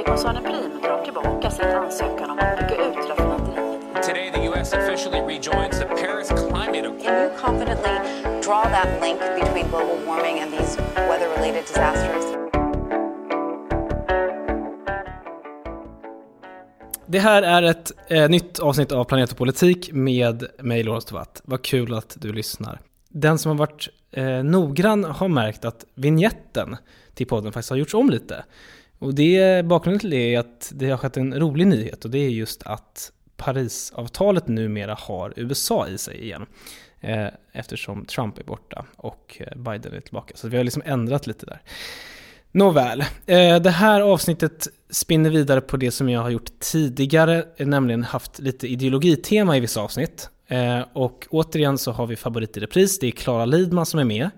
Oljekoncernen Prim drar tillbaka sin ansökan om att bygga ut raffinaderiet. Today, the U.S. officially rejoins the Paris Climate Accord. Can you confidently draw that link between global warming and these weather related disasters? Det här är ett eh, nytt avsnitt av Planet och politik med mig, Lorentz Tovatt. Vad kul att du lyssnar. Den som har varit eh, noggrann har märkt att vignetten till podden faktiskt har gjorts om lite. Och det, bakgrunden till det är att det har skett en rolig nyhet och det är just att Parisavtalet numera har USA i sig igen. Eh, eftersom Trump är borta och eh, Biden är tillbaka. Så vi har liksom ändrat lite där. Nåväl, eh, det här avsnittet spinner vidare på det som jag har gjort tidigare, eh, nämligen haft lite ideologitema i vissa avsnitt. Eh, och återigen så har vi favorit i repris, det är Klara Lidman som är med.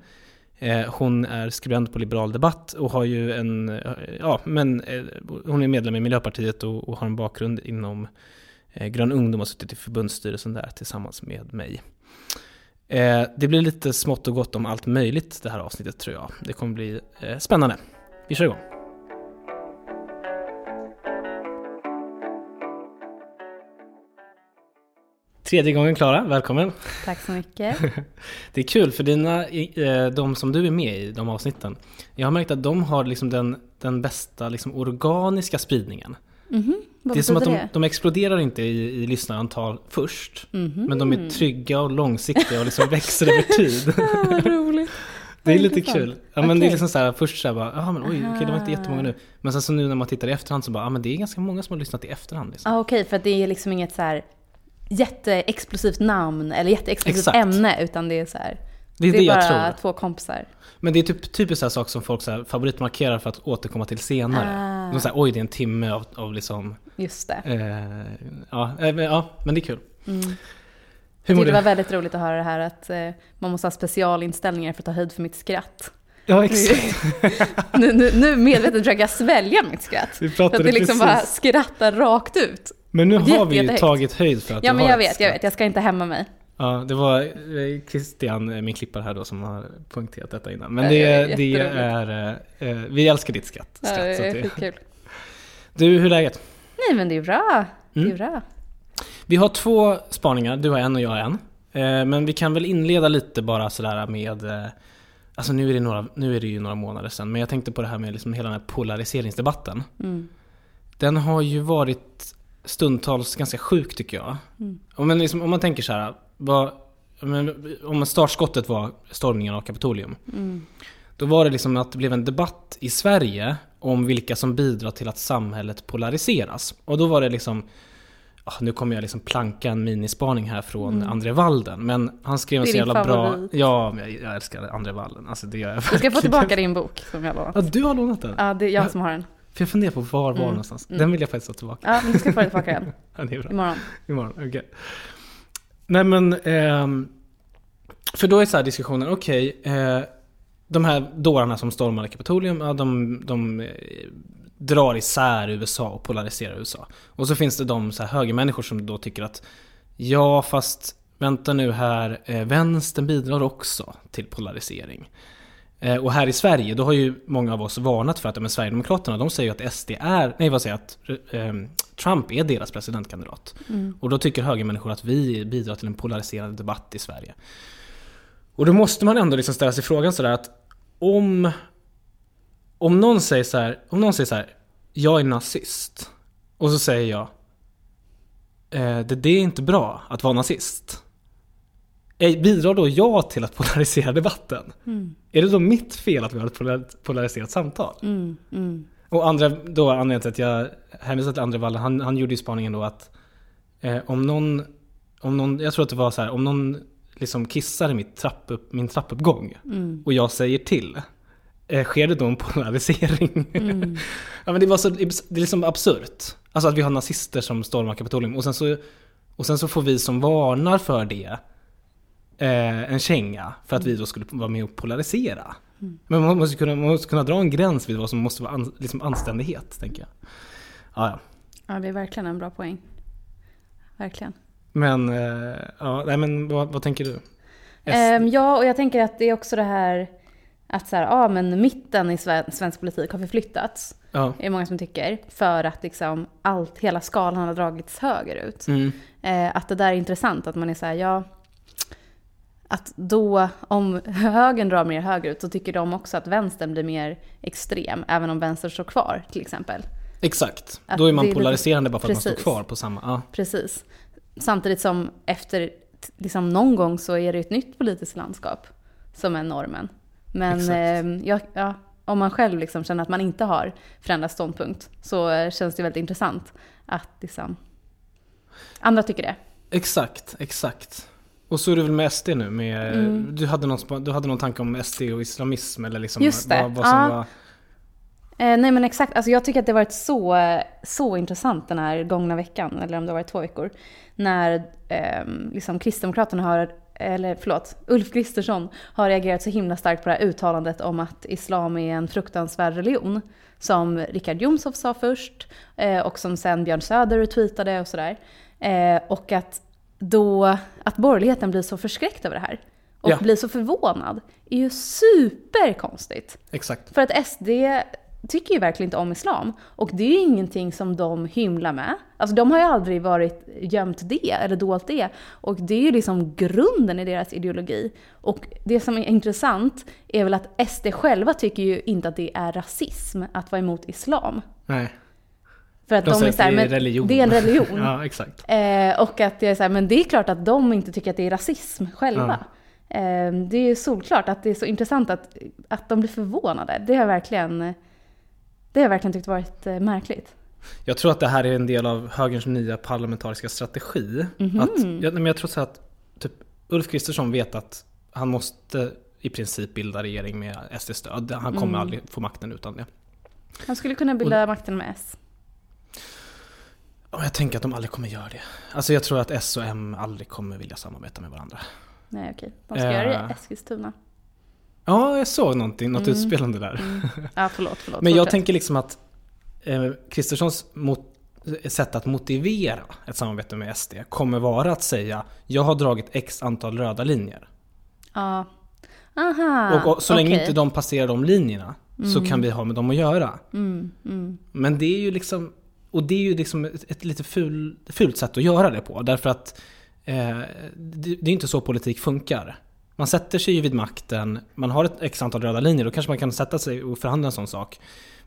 Eh, hon är skribent på Liberal Debatt och har ju en, ja men eh, hon är medlem i Miljöpartiet och, och har en bakgrund inom eh, Grön Ungdom och har suttit i förbundsstyrelsen där tillsammans med mig. Det blir lite smått och gott om allt möjligt det här avsnittet tror jag. Det kommer bli spännande. Vi kör igång. Tredje gången Klara, välkommen. Tack så mycket. Det är kul för dina, eh, de som du är med i, de avsnitten. Jag har märkt att de har liksom den, den bästa liksom organiska spridningen. Mm -hmm. det är som att de, de, exploderar inte i, i lyssnarantal först. Mm -hmm. Men de är trygga och långsiktiga och liksom växer över tid. roligt. Det är lite kul. Ja, men okay. det är liksom så här, först så här bara, ja men oj, okej okay, det var inte jättemånga nu. Men sen så nu när man tittar i efterhand så bara, ja men det är ganska många som har lyssnat i efterhand. Liksom. Ah, okej, okay, för det är liksom inget så här jätteexplosivt namn eller jätteexplosivt Exakt. ämne, utan det är så här, det är, det är det bara två kompisar. Men det är typ, typiskt så saker som folk så här favoritmarkerar för att återkomma till senare. Ah. De säger oj det är en timme av, av liksom... Just det. Eh, ja, eh, ja, men det är kul. Mm. Hur tyckte det var väldigt roligt att höra det här att eh, man måste ha specialinställningar för att ta höjd för mitt skratt. Ja, exakt. nu, nu, nu medvetet försöker jag svälja mitt skratt. Vi för att det liksom bara skrattar rakt ut. Men nu har vi ju tagit höjd för att Ja, men jag vet, jag vet. Jag ska inte hämma mig. Ja, det var eh, Christian, eh, min klippare här då, som har poängterat detta innan. Men det, är, det är, eh, vi älskar ditt skratt. skratt ja, det är kul. Du, hur är läget? Nej men det är bra. Det är mm. bra. Vi har två spaningar, du har en och jag har en. Men vi kan väl inleda lite bara sådär med Alltså nu är, det några, nu är det ju några månader sedan, men jag tänkte på det här med liksom hela den här polariseringsdebatten. Mm. Den har ju varit stundtals ganska sjuk tycker jag. Mm. Om, man liksom, om man tänker så här, vad, om startskottet var stormningen av Kapitolium. Mm. Då var det liksom att det blev en debatt i Sverige om vilka som bidrar till att samhället polariseras. Och då var det liksom Oh, nu kommer jag liksom planka en minispaning här från mm. André Walden. Men han skrev en så jävla bra... Ja, jag, jag älskar André Walden. Alltså, det gör jag Du ska få tillbaka din bok som jag lånat. Ja, du har lånat den? Ja, det är jag som har den. För jag funderar på var var mm. någonstans. Den vill jag faktiskt ha tillbaka. Ja, men du ska få tillbaka den. ja, det är bra. Imorgon. Imorgon, okej. Okay. Nej men... Eh, för då är så här diskussionen, okej. Okay, eh, de här dårarna som stormade Kapitolium, ja, de, de eh, drar isär USA och polariserar USA. Och så finns det de så här högermänniskor som då tycker att ja, fast vänta nu här, eh, vänstern bidrar också till polarisering. Eh, och här i Sverige, då har ju många av oss varnat för att men Sverigedemokraterna, de säger ju att SD är, nej vad säger att eh, Trump är deras presidentkandidat. Mm. Och då tycker högermänniskor att vi bidrar till en polariserande debatt i Sverige. Och då måste man ändå liksom ställa sig frågan sådär att om om någon säger så här, om någon säger så här, jag är nazist. Och så säger jag, eh, det, det är inte bra att vara nazist. Eh, bidrar då jag till att polarisera debatten? Mm. Är det då mitt fel att vi har ett polariserat samtal? Mm, mm. Och andra, då anledningen till att jag hänvisar till André Wallen, han, han gjorde ju spaningen då att eh, om någon, om någon, jag tror att det var så här, om någon liksom kissar i mitt trappupp, min trappuppgång mm. och jag säger till, eh, sker det då en polarisering? Mm. ja, men det, var så, det är liksom absurt. Alltså att vi har nazister som stormar Kapitolium och sen så, och sen så får vi som varnar för det eh, en känga för att vi då skulle vara med och polarisera. Mm. Men man måste, kunna, man måste kunna dra en gräns vid vad som måste vara an, liksom anständighet, tänker jag. Ja, ja. ja, det är verkligen en bra poäng. Verkligen. Men, eh, ja, nej, men vad, vad tänker du? Um, ja, och jag tänker att det är också det här att så här, ja men mitten i svensk politik har förflyttats. Ja. Det är många som tycker. För att liksom allt, hela skalan har dragits högerut. Mm. Eh, att det där är intressant, att man är så här, ja. Att då, om högern drar mer högerut, så tycker de också att vänstern blir mer extrem. Även om vänstern står kvar till exempel. Exakt, att då är man polariserande lite, bara för precis, att man står kvar på samma. Ja. Precis. Samtidigt som efter liksom någon gång så är det ett nytt politiskt landskap som är normen. Men eh, ja, ja, om man själv liksom känner att man inte har förändrat ståndpunkt så känns det väldigt intressant att liksom, andra tycker det. Exakt, exakt. Och så är det väl med SD nu med, mm. du, hade någon, du hade någon tanke om SD och islamism eller liksom Just det. vad, vad som ja. var... Eh, nej men exakt, alltså jag tycker att det har varit så, så intressant den här gångna veckan, eller om det har varit två veckor, när eh, liksom Kristdemokraterna har eller förlåt, Ulf Kristersson har reagerat så himla starkt på det här uttalandet om att islam är en fruktansvärd religion. Som Richard Jomshof sa först eh, och som sen Björn Söder tweetade och sådär. Eh, och att då, att borgerligheten blir så förskräckt över det här och ja. blir så förvånad är ju superkonstigt. Exakt. För att SD tycker ju verkligen inte om islam. Och det är ju ingenting som de hymlar med. Alltså de har ju aldrig varit gömt det eller dolt det. Och det är ju liksom grunden i deras ideologi. Och det som är intressant är väl att SD själva tycker ju inte att det är rasism att vara emot islam. Nej. För att de, de är så här, det är religion. Det är en religion. ja, exakt. Eh, och att det är så här, men det är klart att de inte tycker att det är rasism själva. Ja. Eh, det är ju solklart att det är så intressant att, att de blir förvånade. Det har verkligen det har jag verkligen tyckt varit eh, märkligt. Jag tror att det här är en del av högerns nya parlamentariska strategi. Mm -hmm. att, jag, men jag tror så att typ, Ulf Kristersson vet att han måste i princip bilda regering med SD-stöd. Han kommer mm. aldrig få makten utan det. Han skulle kunna bilda Och, makten med S. Jag tänker att de aldrig kommer göra det. Alltså jag tror att S och M aldrig kommer vilja samarbeta med varandra. Nej okej, de ska äh, göra det i eh. Eskilstuna. Ja, jag såg någonting, något mm. utspelande där. Mm. Ja, förlåt, förlåt. Men jag tänker liksom att Kristerssons eh, sätt att motivera ett samarbete med SD kommer vara att säga jag har dragit x antal röda linjer. Ja. Aha, och, och så länge inte de passerar de linjerna mm. så kan vi ha med dem att göra. Mm, mm. Men det är ju liksom, och det är ju liksom ett, ett lite ful, fult sätt att göra det på. Därför att eh, det, det är inte så politik funkar. Man sätter sig ju vid makten, man har ett x antal röda linjer, då kanske man kan sätta sig och förhandla en sån sak.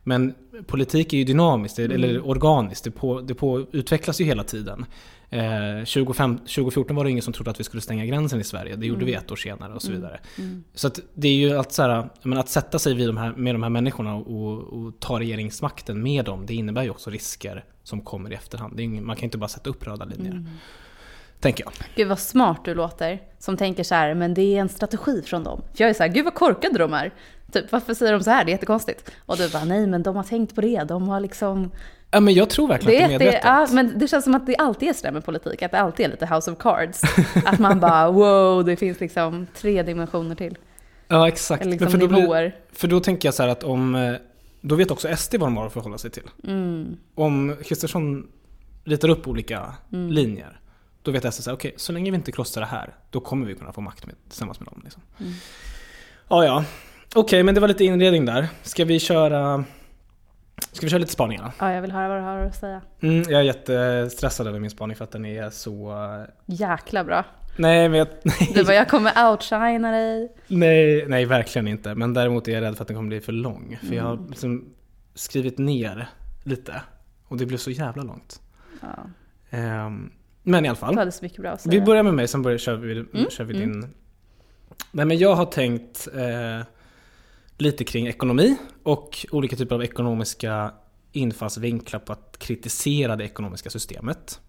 Men politik är ju dynamiskt, mm. eller organiskt, det, på, det på, utvecklas ju hela tiden. Eh, 25, 2014 var det ingen som trodde att vi skulle stänga gränsen i Sverige, det gjorde mm. vi ett år senare och så mm. vidare. Mm. Så det är ju att, så här, men att sätta sig vid de här, med de här människorna och, och, ta regeringsmakten med dem, det innebär ju också risker som kommer i efterhand. Ingen, man kan inte bara sätta upp röda linjer. Mm. Tänker jag. Gud vad smart du låter. Som tänker så här, men det är en strategi från dem. För jag är så här, gud vad korkade de är. Typ, varför säger de så här? Det är jättekonstigt. Och du bara, nej men de har tänkt på det. De har liksom... Ja men jag tror verkligen det att det är medvetet. Ja, men det känns som att det alltid är sådär med politik. Att det alltid är lite house of cards. att man bara, wow, det finns liksom tre dimensioner till. Ja exakt. Liksom för, då blir, för då tänker jag så här att om, eh, då vet också SD vad de har att förhålla sig till. Mm. Om Kristersson ritar upp olika mm. linjer då vet SD okej, okay, så länge vi inte krossar det här, då kommer vi kunna få makt med, tillsammans med dem. Liksom. Mm. Ja, ja. Okej, men det var lite inredning där. Ska vi köra... Ska vi köra lite spaningar? Ja, jag vill höra vad du har att säga. Mm, jag är jättestressad över min spaning för att den är så... Jäkla bra. Nej, men jag... Nej. Du bara, jag kommer outshina dig. Nej, nej, verkligen inte. Men däremot är jag rädd för att den kommer bli för lång. För mm. jag har mm. liksom skrivit ner lite. Och det blev så jävla långt. Ja. Um, men i alla fall. så mycket bra att säga. Vi börjar med mig, sen börjar, kör, vi, mm. kör vi din. Mm. Nej men jag har tänkt eh, lite kring ekonomi och olika typer av ekonomiska infallsvinklar på att kritisera det ekonomiska systemet.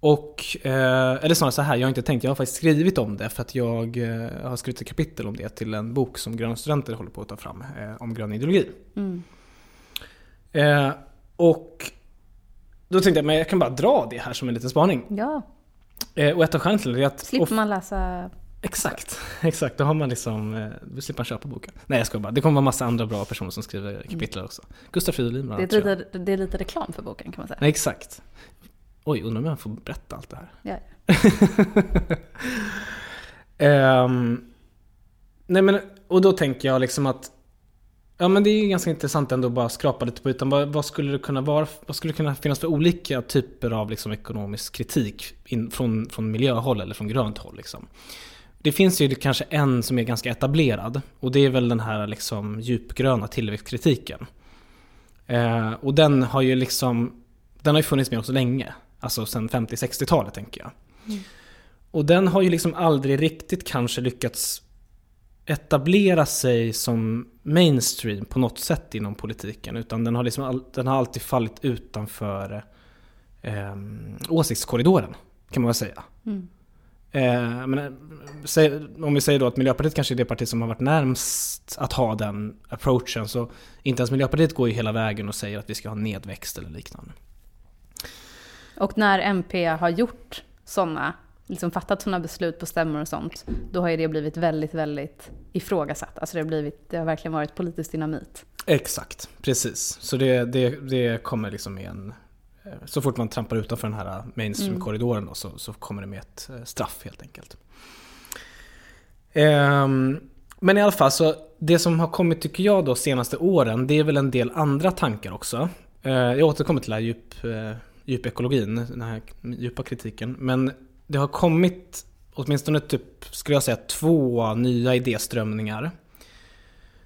Och, eh, eller snarare så här, jag har inte tänkt, jag har faktiskt skrivit om det för att jag eh, har skrivit ett kapitel om det till en bok som gröna studenter håller på att ta fram eh, om grön ideologi. Mm. Och då tänkte jag, men jag kan bara dra det här som en liten spaning. Ja. Och ett av skälen till det är att... Slipper man läsa... Exakt, exakt. Då har man liksom, eh, då slipper man köpa boken. Nej jag skojar bara. Det kommer vara massa andra bra personer som skriver kapitel också. Gustav Fridolin bland annat. Det är, lite, det är lite reklam för boken kan man säga. Nej, exakt. Oj, undrar om jag får berätta allt det här. Ja. um, nej men och då tänker jag liksom att Ja men det är ju ganska intressant ändå att bara skrapa lite på ytan. Vad, vad skulle det kunna vara? Vad skulle det kunna finnas för olika typer av liksom ekonomisk kritik in, från, från miljöhåll eller från grönt håll? Liksom? Det finns ju kanske en som är ganska etablerad och det är väl den här liksom djupgröna tillväxtkritiken. Eh, och den har ju liksom Den har ju funnits med oss länge. Alltså sedan 50-60-talet tänker jag. Mm. Och den har ju liksom aldrig riktigt kanske lyckats etablera sig som mainstream på något sätt inom politiken. Utan den har, liksom, den har alltid fallit utanför eh, åsiktskorridoren, kan man väl säga. Mm. Eh, men, om vi säger då att Miljöpartiet kanske är det parti som har varit närmst att ha den approachen. Så inte ens Miljöpartiet går ju hela vägen och säger att vi ska ha nedväxt eller liknande. Och när MP har gjort sådana liksom fattat sådana beslut på stämmor och sånt, då har ju det blivit väldigt, väldigt ifrågasatt. Alltså det har, blivit, det har verkligen varit politisk dynamit. Exakt, precis. Så det, det, det kommer liksom med en... Så fort man trampar utanför den här mainstream-korridoren då, så, så kommer det med ett eh, straff helt enkelt. Um, men i alla fall, så det som har kommit tycker jag då senaste åren, det är väl en del andra tankar också. Uh, jag återkommer till det här djup, uh, djupekologin, den här djupa kritiken. Men det har kommit åtminstone typ, skulle jag säga, två nya idéströmningar.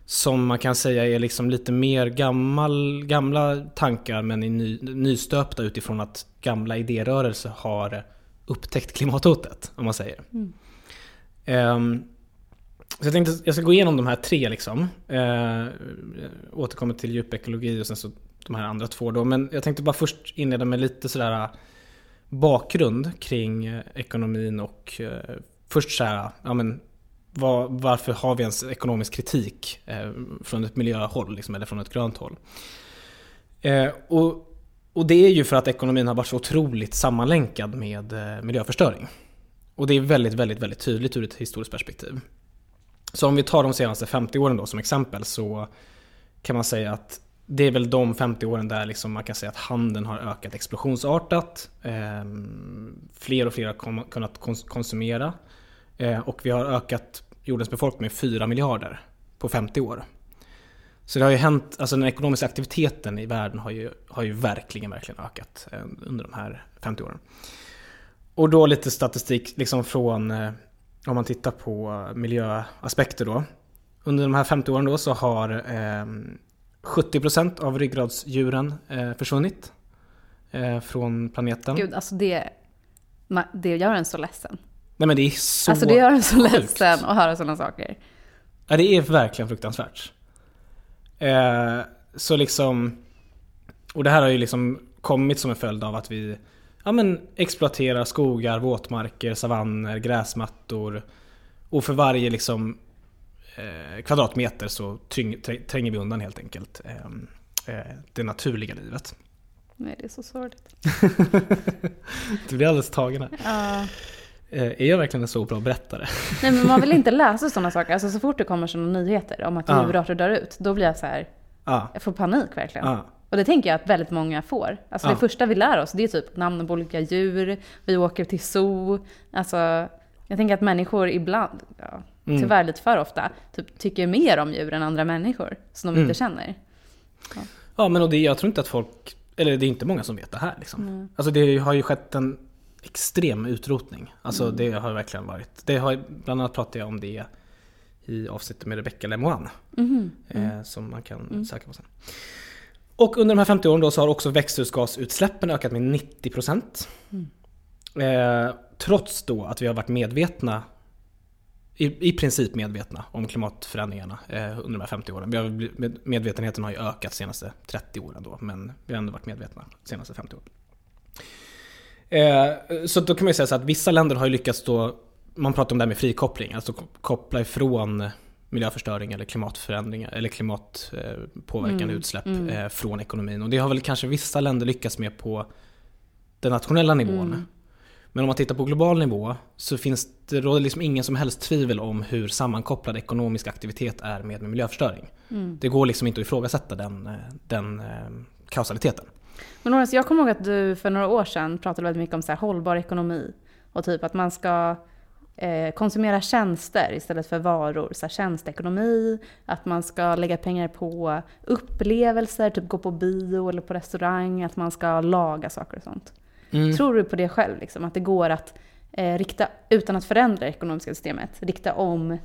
Som man kan säga är liksom lite mer gammal, gamla tankar men är ny, nystöpta utifrån att gamla idérörelser har upptäckt klimathotet, om man säger. Mm. Um, så jag tänkte jag ska gå igenom de här tre liksom. Uh, återkommer till djupekologi och sen så de här andra två då. Men jag tänkte bara först inleda med lite sådär bakgrund kring eh, ekonomin och eh, först så här, ja men var, varför har vi ens ekonomisk kritik eh, från ett miljöhåll liksom, eller från ett grönt håll? Eh, och, och det är ju för att ekonomin har varit så otroligt sammanlänkad med eh, miljöförstöring. Och det är väldigt, väldigt, väldigt tydligt ur ett historiskt perspektiv. Så om vi tar de senaste 50 åren då som exempel så kan man säga att det är väl de 50 åren där liksom man kan säga att handeln har ökat explosionsartat. Eh, fler och fler har kunnat konsumera. Eh, och vi har ökat jordens befolkning med 4 miljarder på 50 år. Så det har ju hänt, alltså den ekonomiska aktiviteten i världen har ju, har ju verkligen, verkligen ökat eh, under de här 50 åren. Och då lite statistik liksom från, eh, om man tittar på miljöaspekter då. Under de här 50 åren då så har eh, 70% av ryggradsdjuren eh, försvunnit eh, från planeten. Gud, alltså det, det gör en så ledsen. Nej men det är så Alltså det gör en så sjukt. ledsen att höra sådana saker. Ja, det är verkligen fruktansvärt. Eh, så liksom... Och det här har ju liksom kommit som en följd av att vi ja, men, exploaterar skogar, våtmarker, savanner, gräsmattor. Och för varje liksom eh, kvadratmeter så tryng, tränger vi undan helt enkelt eh, eh, det naturliga livet. Nej, det är så sorgligt. du blir alldeles tagen här. Ja. Är jag verkligen en så bra berättare? Nej men man vill inte läsa sådana saker. Alltså så fort det kommer sådana nyheter om att ja. djurarter dör ut, då blir jag så här, ja. jag får panik verkligen. Ja. Och det tänker jag att väldigt många får. Alltså det första vi lär oss, det är typ namnen på olika djur, vi åker till zoo. Alltså, jag tänker att människor ibland, ja, mm. tyvärr lite för ofta, typ, tycker mer om djur än andra människor som de mm. inte känner. Ja. ja, men och det, jag tror inte att folk, eller det är inte många som vet det här liksom. Mm. Alltså det har ju skett en extrem utrotning. Alltså mm. det har verkligen varit, det har, bland annat pratade jag om det i avsnittet med Rebecca Lemoine. Mm. Eh, som man kan mm. söka på sen. Och under de här 50 åren då så har också växthusgasutsläppen ökat med 90%. Mm. Eh, trots då att vi har varit medvetna i, i princip medvetna om klimatförändringarna eh, under de här 50 åren. Vi har, medvetenheten har ju ökat de senaste 30 åren då, men vi har ändå varit medvetna de senaste 50 åren. Eh, så då kan man ju säga så att vissa länder har ju lyckats då, man pratar om det här med frikoppling, alltså koppla ifrån miljöförstöring eller klimatförändringar eller klimatpåverkande mm, utsläpp mm. Eh, från ekonomin. Och det har väl kanske vissa länder lyckats med på den nationella nivån. Mm. Men om man tittar på global nivå så finns det råder liksom ingen som helst tvivel om hur sammankopplad ekonomisk aktivitet är med miljöförstöring. Mm. Det går liksom inte att ifrågasätta den, den eh, kausaliteten. Men Lorentz, jag kommer ihåg att du för några år sedan pratade väldigt mycket om så här hållbar ekonomi. Och typ att man ska eh, konsumera tjänster istället för varor. Så här, tjänsteekonomi, att man ska lägga pengar på upplevelser, typ gå på bio eller på restaurang, att man ska laga saker och sånt. Mm. Tror du på det själv, liksom, att det går att eh, rikta, utan att förändra det ekonomiska systemet, rikta om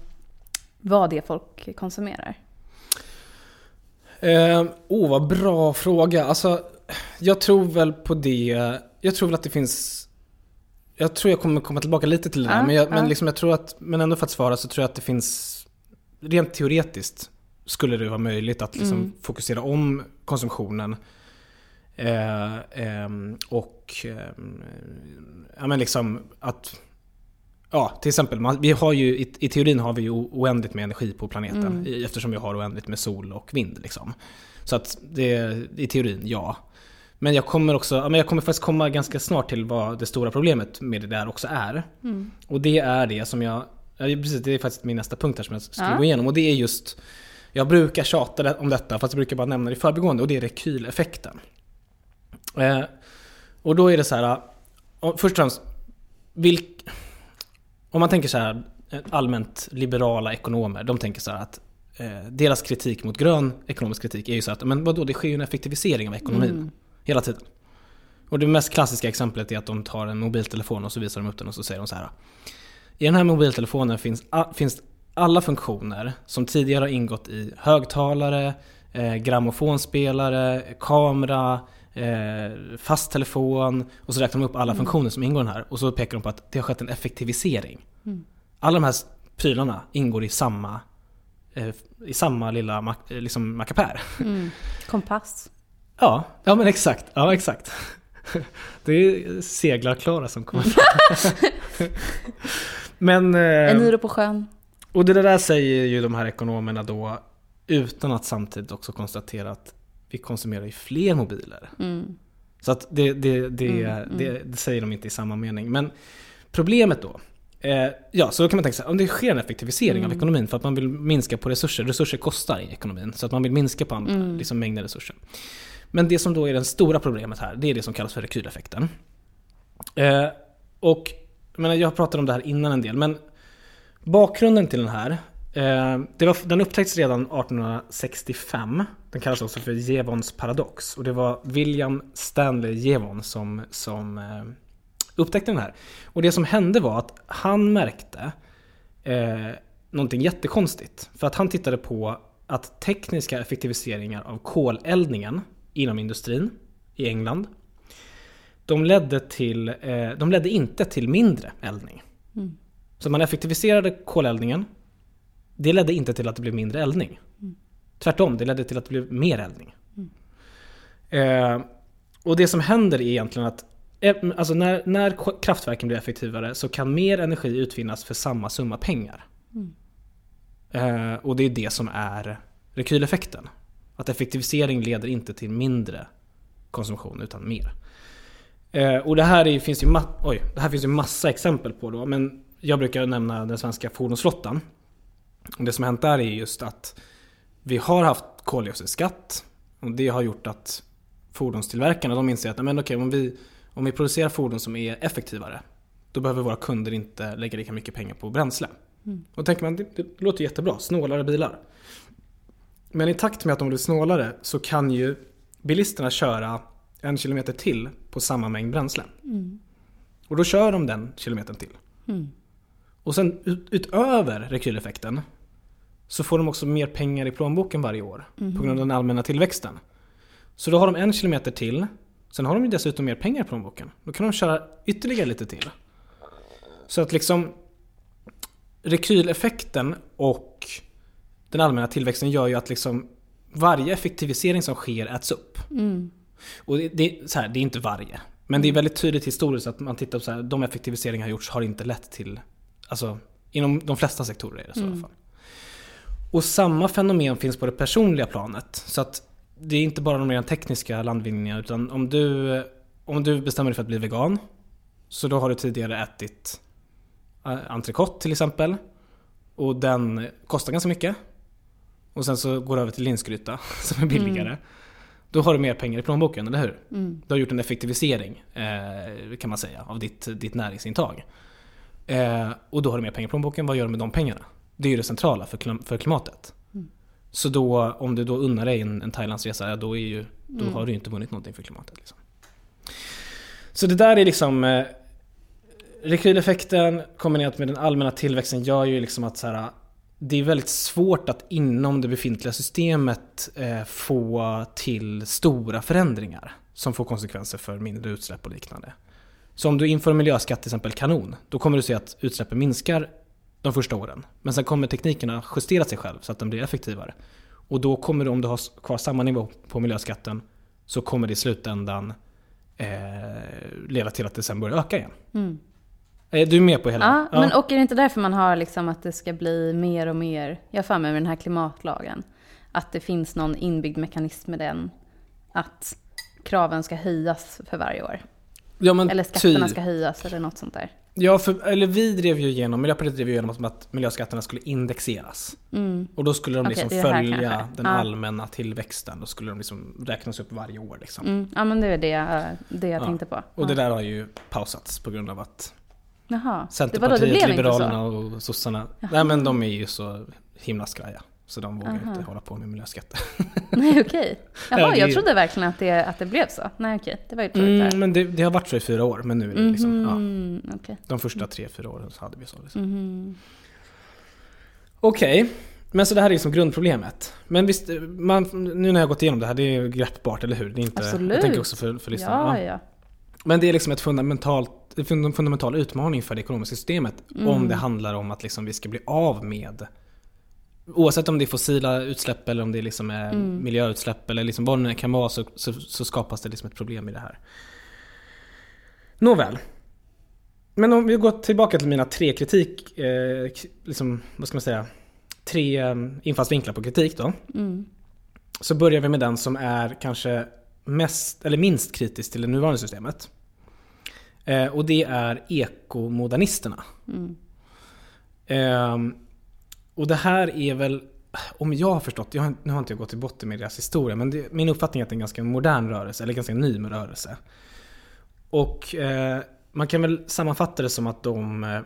vad det är folk konsumerar? Eh, oh, vad bra fråga. Alltså, jag tror väl på det. Jag tror väl att det finns... Jag tror jag kommer komma tillbaka lite till det där. Ja, men, jag, ja. men, liksom jag tror att, men ändå för att svara så tror jag att det finns... Rent teoretiskt skulle det vara möjligt att liksom Mm. fokusera om konsumtionen. Eh, ehm, och ehm, ja, men liksom att... Ja, till exempel, man, vi har ju, i, i teorin har vi ju oändligt med energi på planeten Mm. eftersom vi har oändligt med sol och vind. Liksom. Så att det, i teorin, ja. Men jag kommer också, men jag kommer faktiskt komma ganska snart till vad det stora problemet med det där också är. Mm. Och det är det som jag, ja, det är precis, det är faktiskt min nästa punkt här som jag skulle Ja. gå igenom. Och det är just, jag brukar tjata om detta fast jag brukar bara nämna det i förbigående och det är rekyleffekten. Eh, och då är det så här, först och främst, vilk, om man tänker så här, eh, allmänt liberala ekonomer, de tänker så här att eh, deras kritik mot grön ekonomisk kritik är ju så att, men vadå, det sker ju en effektivisering av ekonomin Mm. Hela tiden. Och det mest klassiska exemplet är att de tar en mobiltelefon och så visar de upp den och så säger de så här. I den här mobiltelefonen finns, finns alla funktioner som tidigare har ingått i högtalare, eh, grammofonspelare, kamera, eh, fast telefon och så räknar de upp alla funktioner som ingår i den här och så pekar de på att det har skett en effektivisering. Alla de här prylarna ingår i samma, eh, i samma lilla eh, liksom mackapär. Mm. Kompass. Ja, ja men exakt. Ja, exakt. Det är seglar-Klara som kommer fram. men... eh, Eniro på sjön. Och det där säger ju de här ekonomerna då utan att samtidigt också konstatera att vi konsumerar ju fler mobiler. Mm. Så att det, det, det, Mm, mm. det, det säger de inte i samma mening. Men problemet då. Eh, ja, så då kan man tänka sig om det sker en effektivisering Mm. av ekonomin för att man vill minska på resurser. Resurser kostar i ekonomin. Så att man vill minska på andra, Mm. liksom mängden resurser. Men det som då är det stora problemet här, det är det som kallas för rekyleffekten. Eh, och jag, menar, jag pratade om det här innan en del, men bakgrunden till den här, eh, det var, den upptäcktes redan 1865. Den kallas också för Jevons paradox. Och det var William Stanley Jevon som, som eh, upptäckte den här. Och det som hände var att han märkte eh, någonting jättekonstigt. För att han tittade på att tekniska effektiviseringar av koleldningen inom industrin i England de ledde, till, eh, de ledde inte till mindre eldning. Mm. Så man effektiviserade koleldningen. Det ledde inte till att det blev mindre eldning. Tvärtom, det ledde till att det blev mer eldning. Eh, och det som händer är egentligen att eh, alltså när, när kraftverken blir effektivare så kan mer energi utvinnas för samma summa pengar. Eh, och det är det som är rekyleffekten. Att effektivisering leder inte till mindre konsumtion utan mer. Eh, och det här, är, finns ju oj, det här finns ju massa exempel på då, men jag brukar nämna den svenska fordonsflottan. Och det som har hänt där är just att vi har haft koldioxidskatt och det har gjort att fordonstillverkarna de inser att men okej, om, vi, om vi producerar fordon som är effektivare då behöver våra kunder inte lägga lika mycket pengar på bränsle. Och då tänker man, det, det låter jättebra, snålare bilar. Men i takt med att de blir snålare så kan ju bilisterna köra en kilometer till på samma mängd bränsle. Och då kör de den kilometern till. Mm. Och sen ut, utöver rekyleffekten så får de också mer pengar i plånboken varje år på grund av den allmänna tillväxten. Så då har de en kilometer till. Sen har de ju dessutom mer pengar i plånboken. Då kan de köra ytterligare lite till. Så att liksom rekyleffekten och den allmänna tillväxten gör ju att liksom varje effektivisering som sker äts upp. Mm. Och det, det, så här, det är inte varje. Men det är väldigt tydligt historiskt att man tittar på så här, de effektiviseringar har gjorts har inte lett till, alltså inom de flesta sektorer är det så i alla fall. Och samma fenomen finns på det personliga planet. Så att det är inte bara de rent tekniska landvinningarna utan om du, om du bestämmer dig för att bli vegan så då har du tidigare ätit eh, entrecote till exempel. Och den kostar ganska mycket. Och sen så går du över till linsgryta som är billigare. Då har du mer pengar i plånboken, eller hur? Mm. Du har gjort en effektivisering eh, kan man säga av ditt, ditt näringsintag. Eh, och då har du mer pengar i plånboken, vad gör du med de pengarna? Det är ju det centrala för, klim- för klimatet. Så då, om du då unnar dig en, en Thailandsresa, då, är ju, då har du ju inte vunnit någonting för klimatet. Liksom. Så det där är liksom eh, Rekyleffekten kombinerat med den allmänna tillväxten gör ju liksom att så här, det är väldigt svårt att inom det befintliga systemet eh, få till stora förändringar som får konsekvenser för mindre utsläpp och liknande. Så om du inför miljöskatt till exempel kanon, då kommer du se att utsläppen minskar de första åren. Men sen kommer teknikerna justera sig själv så att den blir effektivare. Och då kommer du, om du har kvar samma nivå på miljöskatten, så kommer det i slutändan eh, leda till att det sen börjar öka igen. Mm du med på hela? Mm. Ja, men och är det inte därför man har liksom att det ska bli mer och mer, jag har för mig med den här klimatlagen, att det finns någon inbyggd mekanism med den, att kraven ska höjas för varje år. ja, Eller skatterna ty. ska höjas eller något sånt där. Ja, för, eller vi drev ju igenom, Miljöpartiet drev ju igenom att miljöskatterna skulle indexeras. Och då skulle de Okej, liksom är följa kanske. den Ja. allmänna tillväxten. Då skulle de liksom räknas upp varje år. Liksom. Mm, ja, men det är det, jag- det jag Ja. tänkte på. Och det ja. där har ju pausats på grund av att Jaha, det, vadå, det Centerpartiet, blev Liberalerna och sossarna, nej men de är ju så himla skraja. Så de vågar Aha. inte hålla på med miljöskatter. Nej, okej. Jaha, det jag trodde verkligen att det, att det blev så. Nej, okej, det var ju tråkigt. Mm, men det, det har varit så i fyra år, men nu är det liksom, ja, Mm, okej. de första tre, fyra åren så hade vi så. Liksom. Mhm. Okej, men så det här är liksom grundproblemet. Men visst, man, nu när jag har gått igenom det här, det är ju greppbart, eller hur? Det är inte, Absolut. Jag tänker också för, för lyssnarna. Ja. ja. Men det är liksom ett fundamentalt, en funda- fundamental utmaning för det ekonomiska systemet. Om det handlar om att liksom vi ska bli av med Oavsett om det är fossila utsläpp eller om det liksom är miljöutsläpp eller liksom vad det kan vara så, så, så skapas det liksom ett problem i det här. Nåväl. Men om vi går tillbaka till mina tre kritik, eh, liksom, vad ska man säga, tre eh, infallsvinklar på kritik då. Så börjar vi med den som är kanske mest, eller minst kritisk till det nuvarande systemet. Eh, och det är ekomodernisterna. Ehm, och det här är väl, om jag har förstått, jag har, nu har inte jag gått till botten med deras historia, men det, min uppfattning är att det är en ganska modern rörelse, eller ganska ny med rörelse. Och eh, man kan väl sammanfatta det som att de eh,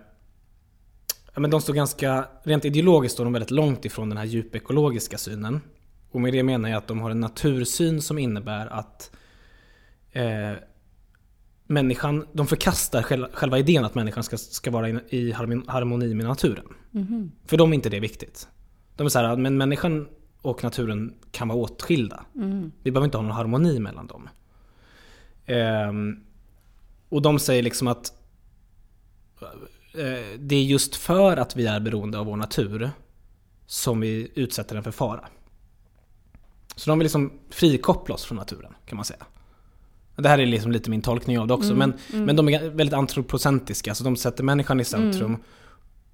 Ja, men de står ganska, rent ideologiskt står de väldigt långt ifrån den här djupekologiska synen. Och med det menar jag att de har en natursyn som innebär att eh, människan, de förkastar själva, själva idén att människan ska, ska vara i, i harmon- harmoni med naturen. För dem är inte det viktigt. De är så här, men människan och naturen kan vara åtskilda. Vi behöver inte ha någon harmoni mellan dem. Ehm, och de säger liksom att eh, det är just för att vi är beroende av vår natur som vi utsätter den för fara. Så de vill liksom frikoppla oss från naturen kan man säga. Det här är liksom lite min tolkning av det också. men, men de är väldigt antropocentriska. Så de sätter människan i centrum.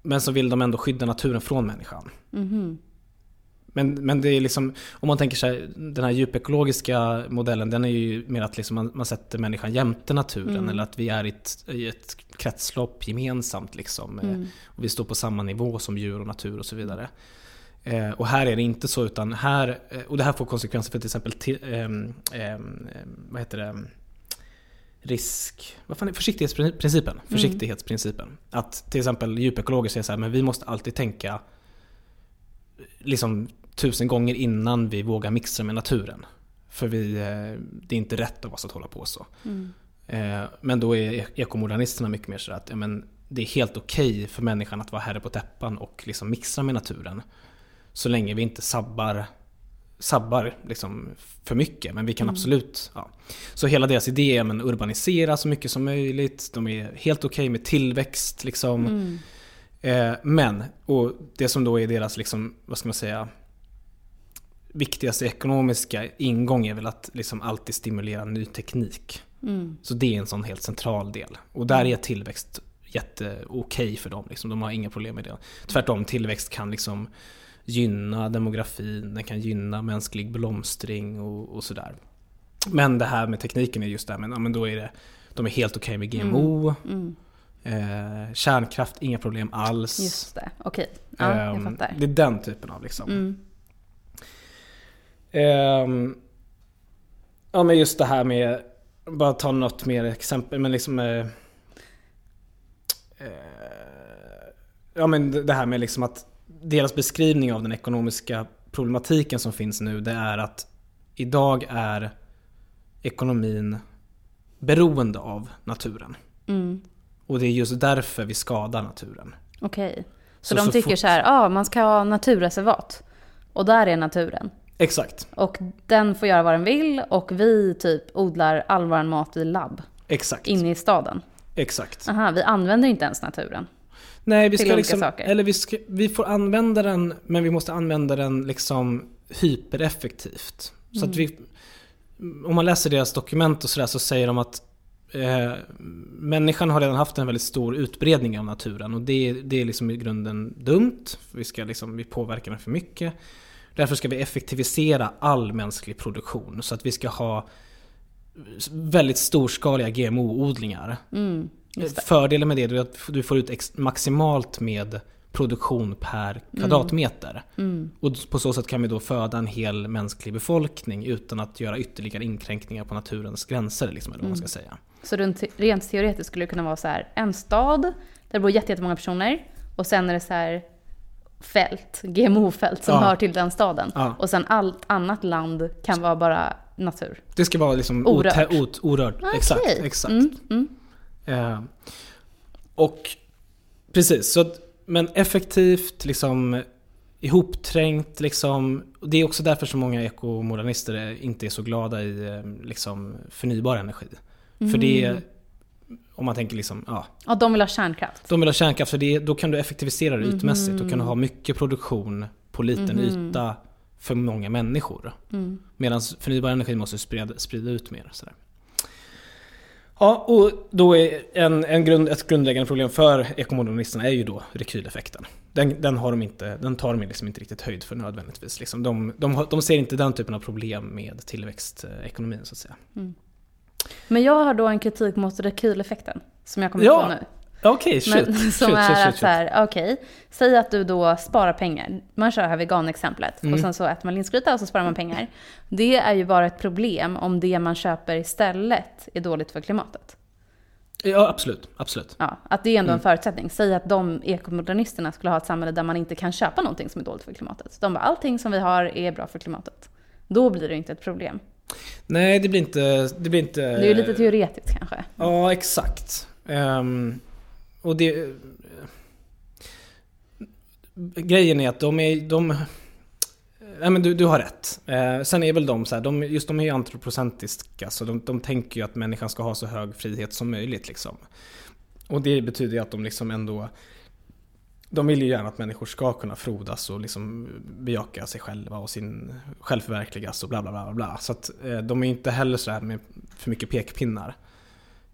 Men så vill de ändå skydda naturen från människan. Men, men det är liksom, om man tänker sig den här djupekologiska modellen, den är ju mer att liksom man, man sätter människan jämte naturen. Eller att vi är i ett, i ett kretslopp gemensamt. Liksom, eh, och vi står på samma nivå som djur och natur och så vidare. Eh, och här är det inte så, utan här, eh, och det här får konsekvenser för till exempel till, ehm, vad heter det? risk... Vad fan är försiktighetsprincipen? Försiktighetsprincipen. Att till exempel djupekologer säger så här, men vi måste alltid tänka liksom tusen gånger innan vi vågar mixa med naturen. För vi, eh, det är inte rätt av oss att hålla på så. Eh, Men då är ekomodernisterna mycket mer så att men det är helt okej för människan att vara herre på täppan och liksom mixa med naturen. Så länge vi inte sabbar, sabbar liksom för mycket. Men vi kan absolut... Ja. Så hela deras idé är att urbanisera så mycket som möjligt. De är helt okej med tillväxt. Liksom. Eh, men, och det som då är deras, liksom, vad ska man säga, viktigaste ekonomiska ingång är väl att liksom alltid stimulera ny teknik. Så det är en sån helt central del. Och där är tillväxt jätteokej för dem. Liksom. De har inga problem med det. Tvärtom, tillväxt kan liksom gynna demografin, den kan gynna mänsklig blomstring och, och sådär. Men det här med tekniken är just det här, men, ja, men då är det, de är helt okej med GMO. Eh, kärnkraft, inga problem alls. Just det, okej. Ja, jag Ehm, fattar. Det är den typen av liksom. Mm. Ehm, ja men just det här med, bara ta något mer exempel, men liksom eh, eh, ja men det här med liksom att deras beskrivning av den ekonomiska problematiken som finns nu det är att idag är ekonomin beroende av naturen. Mm. Och det är just därför vi skadar naturen. Okej. Så, Så- de så tycker fort- så här, ja man ska ha naturreservat. Och där är naturen. Exakt, Och den får göra vad den vill och vi typ odlar all vår mat i labb exakt, inne i staden. exakt. Aha, vi använder inte ens naturen. Nej, vi ska liksom, saker. eller vi, ska, vi får använda den, men vi måste använda den liksom hypereffektivt. Så att vi, om man läser deras dokument och sådär så säger de att eh, människan har redan haft en väldigt stor utbredning av naturen och det, det är liksom i grunden dumt. Vi, ska liksom, vi påverkar den för mycket. Därför ska vi effektivisera all mänsklig produktion så att vi ska ha väldigt storskaliga GMO-odlingar. Mm. Fördelen med det är att du får ut maximalt med produktion per kvadratmeter. Mm. Och på så sätt kan vi då föda en hel mänsklig befolkning utan att göra ytterligare inkränkningar på naturens gränser. Liksom, eller vad man ska säga. Så rent, teoretiskt skulle det kunna vara så här, en stad där det bor jätte- jättemånga personer och sen är det så här fält, GMO-fält som Ja. hör till den staden. Ja. Och sen allt annat land kan vara bara natur. Det ska vara liksom Orört. ot- orört. Exakt. Okej. exakt. Mm, mm. Eh, och precis, så, att- men effektivt, liksom ihopträngt. Liksom, och det är också därför så många ekomodernister inte är så glada i eh, liksom, förnybar energi. För det är, om man tänker liksom, ja, Ja, de vill ha kärnkraft. de vill ha kärnkraft för det, då kan du effektivisera det ytmässigt. Då kan du ha mycket produktion på liten yta för många människor. Medan förnybar energi måste sprida, sprida ut mer. Sådär. Ja, och då är en, en grund, ett grundläggande problem för ekomodernisterna är ju då rekyleffekten. Den, den, har de inte, den tar de liksom inte riktigt höjd för nödvändigtvis. Liksom de, de, de ser inte den typen av problem med tillväxtekonomin så att säga. Men jag har då en kritik mot rekyleffekten som jag kommer Ja, på nu. Okej, shit. Men, shit, som shit, är shit, att så här, okej, säg att du då sparar pengar. Man kör här veganexemplet Mm. och sen så äter man linsgryta och så sparar man pengar. Det är ju bara ett problem om det man köper istället är dåligt för klimatet. Ja, absolut. absolut. Ja, att det är ändå Mm. en förutsättning. Säg att de ekomodernisterna skulle ha ett samhälle där man inte kan köpa någonting som är dåligt för klimatet. De bara, allting som vi har är bra för klimatet. Då blir det inte ett problem. Nej, det blir inte... Det blir inte Det är ju lite teoretiskt kanske. Ja, exakt. Ehm, och det... Grejen är att de är... De, nej men du, du har rätt. Eh, sen är väl de så här, de, just de är ju antropocentriska så de, de tänker ju att människan ska ha så hög frihet som möjligt liksom. Och det betyder ju att de liksom ändå... De vill ju gärna att människor ska kunna frodas och liksom bejaka sig själva och sin självförverkligas och bla bla bla bla. Så att eh, de är inte heller så här med för mycket pekpinnar.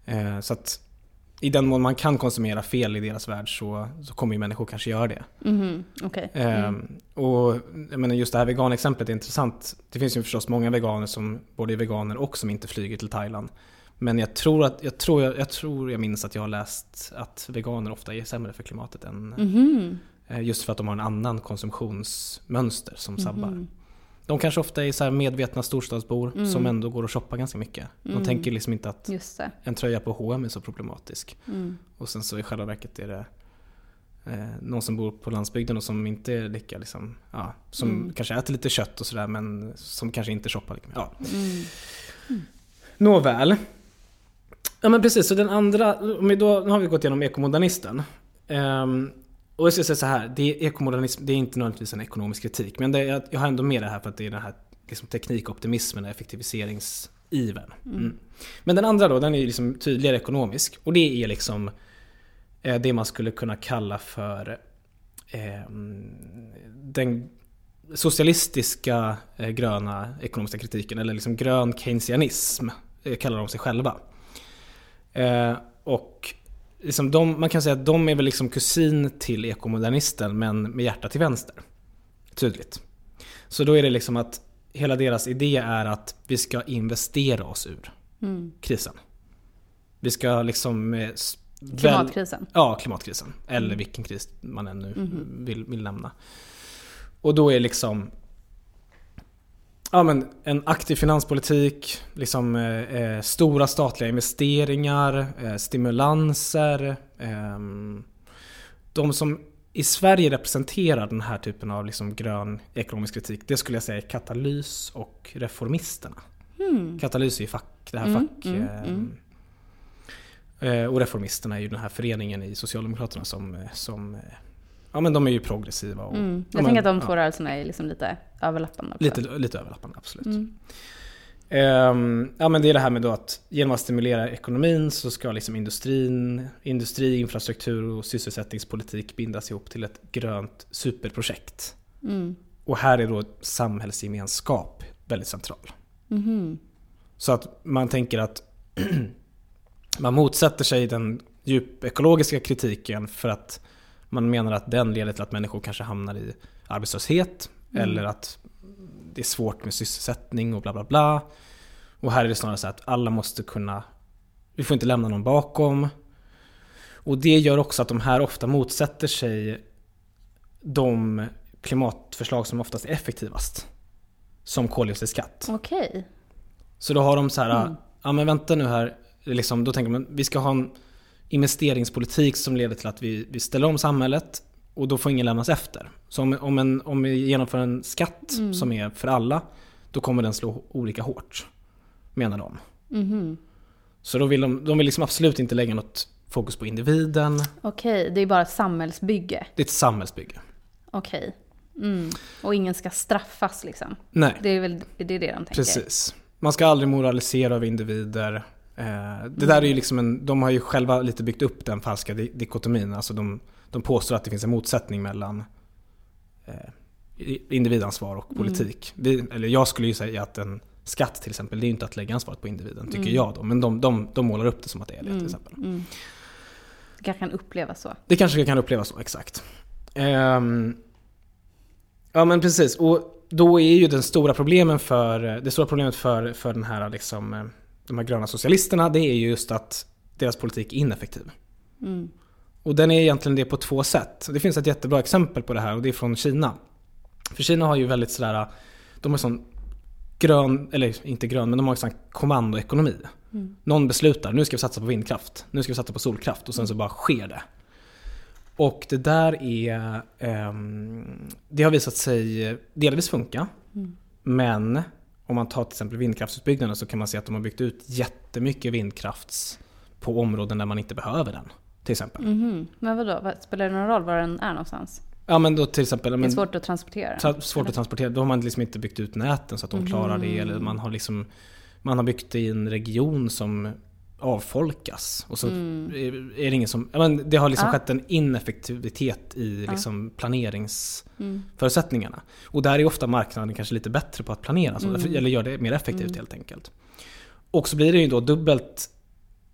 Eh, så att i den mån man kan konsumera fel i deras värld så, så kommer ju människor kanske göra det. Mhm, okej. Eh, och jag menar just det här veganexemplet är intressant. Det finns ju förstås många veganer som både är veganer och som inte flyger till Thailand. Men jag tror, att, jag, tror, jag, jag tror jag minns att jag har läst att veganer ofta är sämre för klimatet än Mhm. eh, Just för att de har en annan konsumtionsmönster som Mhm. sabbar. De kanske ofta är så här medvetna storstadsbor Mm. som ändå går och shoppar ganska mycket. De tänker liksom inte att en tröja på H&M är så problematisk. Mm. Och sen så i själva verket är det eh, någon som bor på landsbygden och som inte är lika liksom, ja, som Mm. kanske äter lite kött och sådär men som kanske inte shoppar lika mycket. Ja. Mm. Nåväl. Ja men precis, så den andra, då, nu har vi gått igenom ekomodernisten. Ehm, och jag ska säga så här, det är ekomodernism, det är inte nödvändigtvis en ekonomisk kritik. Men det, är- jag har ändå med det här för att det är den här liksom, teknikoptimismen och effektiviseringsivern. Mm. Men den andra då, den är liksom tydligare ekonomisk. Och det är liksom eh, det man skulle kunna kalla för ehm, den socialistiska eh, gröna ekonomiska kritiken, eller liksom grön keynesianism, eh, kallar de sig själva. Eh, och liksom de, man kan säga att de är väl liksom kusin till ekomodernisten men med hjärta till vänster. Tydligt. Så då är det liksom att hela deras idé är att vi ska investera oss ur Mm. krisen. Vi ska liksom... eh, s- väl- Klimatkrisen. Ja, klimatkrisen. Eller Mm. vilken kris man ännu Mhm. vill, vill nämna. Och då är liksom ja, men en aktiv finanspolitik, liksom, eh, eh, stora statliga investeringar, eh, stimulanser. ehm, de som i Sverige representerar den här typen av liksom grön ekonomisk kritik, det skulle jag säga är Katalys och Reformisterna. Katalys är ju fack, det här Mm, fack... mm, eh, mm. eh, Och Reformisterna är ju den här föreningen i Socialdemokraterna som, eh, som eh, Ja men de är ju progressiva och... Mm. ja, Jag men, tänker att de ja, två rörelserna är liksom lite överlappande också. Lite, lite överlappande, absolut. Mm. Ehm, ja men det är det här med att genom att stimulera ekonomin så ska liksom industrin, industri, infrastruktur och sysselsättningspolitik bindas ihop till ett grönt superprojekt. Mm. Och här är då samhällsgemenskap väldigt central. Mhm. Så att man tänker att man motsätter sig den djupekologiska kritiken för att man menar att den leder till att människor kanske hamnar i arbetslöshet Mm. eller att det är svårt med sysselsättning och bla bla bla. Och här är det snarare så att alla måste kunna, vi får inte lämna någon bakom. Och det gör också att de här ofta motsätter sig de klimatförslag som oftast är effektivast. Som koldioxidskatt. Okej. Så då har de så här, Mm. ja men vänta nu här, liksom, då tänker man vi ska ha en investeringspolitik som leder till att vi, vi ställer om samhället och då får ingen lämnas efter. Så om, om, en, om vi genomför en skatt Mm. som är för alla, då kommer den slå olika hårt. Menar de. Mhm. Så då vill de, de vill liksom absolut inte lägga något fokus på individen. Okej, det är bara ett samhällsbygge. Det är ett samhällsbygge. Okej. Mm. Och ingen ska straffas liksom. Nej, Det är väl det, är det de tänker? precis. Man ska aldrig moralisera över individer. Eh, det där är ju liksom en, de har ju själva lite byggt upp den falska di- dikotomin. Alltså de, de påstår att det finns en motsättning mellan eh, individansvar och politik. Vi, eller jag skulle ju säga att en skatt till exempel, det är ju inte att lägga ansvaret på individen, tycker jag då. Men de, de, de målar upp det som att det är det till exempel. Mm. Det kanske kan upplevas så. Det kanske kan upplevas så, exakt. Ehm, ja men precis, och då är ju den stora problemen för, det stora problemet för, för den här liksom, eh, de här gröna socialisterna, det är ju just att deras politik är ineffektiv. Mm. Och den är egentligen det på två sätt. Det finns ett jättebra exempel på det här och det är från Kina. För Kina har ju väldigt sådär, de har sån grön, eller inte grön, men de har en sån kommandoekonomi. Någon beslutar, nu ska vi satsa på vindkraft, nu ska vi satsa på solkraft och sen så bara sker det. Och det där är, ehm, det har visat sig delvis funka. Men om man tar till exempel vindkraftsutbyggnaden så kan man se att de har byggt ut jättemycket vindkrafts på områden där man inte behöver den. Till exempel. Mhm. Men vadå, vad, spelar det någon roll var den är någonstans? Ja men då till exempel, Det är svårt att transportera. tra- svårt att transportera. Då har man liksom inte byggt ut näten så att de klarar det. Eller man har liksom Man har byggt i en region som avfolkas. Och så är är det ingen som... Ja, men det har liksom Ja. skett en ineffektivitet i liksom planeringsförutsättningarna. Mm. Och där är ofta marknaden kanske lite bättre på att planera. Så, Mm. Eller gör det mer effektivt helt enkelt. Och så blir det ju då dubbelt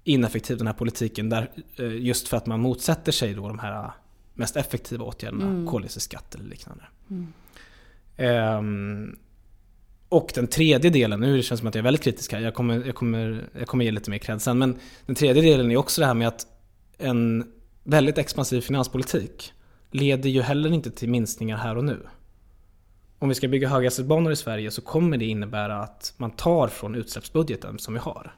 ineffektiv den här politiken där, eh, just för att man motsätter sig då de här mest effektiva åtgärderna, Mm. koldioxidskatt eller liknande. Ehm, och den tredje delen, nu känns det som att jag är väldigt kritisk här, jag kommer, jag kommer, jag kommer ge lite mer cred sen, men den tredje delen är också det här med att en väldigt expansiv finanspolitik leder ju heller inte till minskningar här och nu. Om vi ska bygga höghastighetsbanor i Sverige så kommer det innebära att man tar från utsläppsbudgeten som vi har.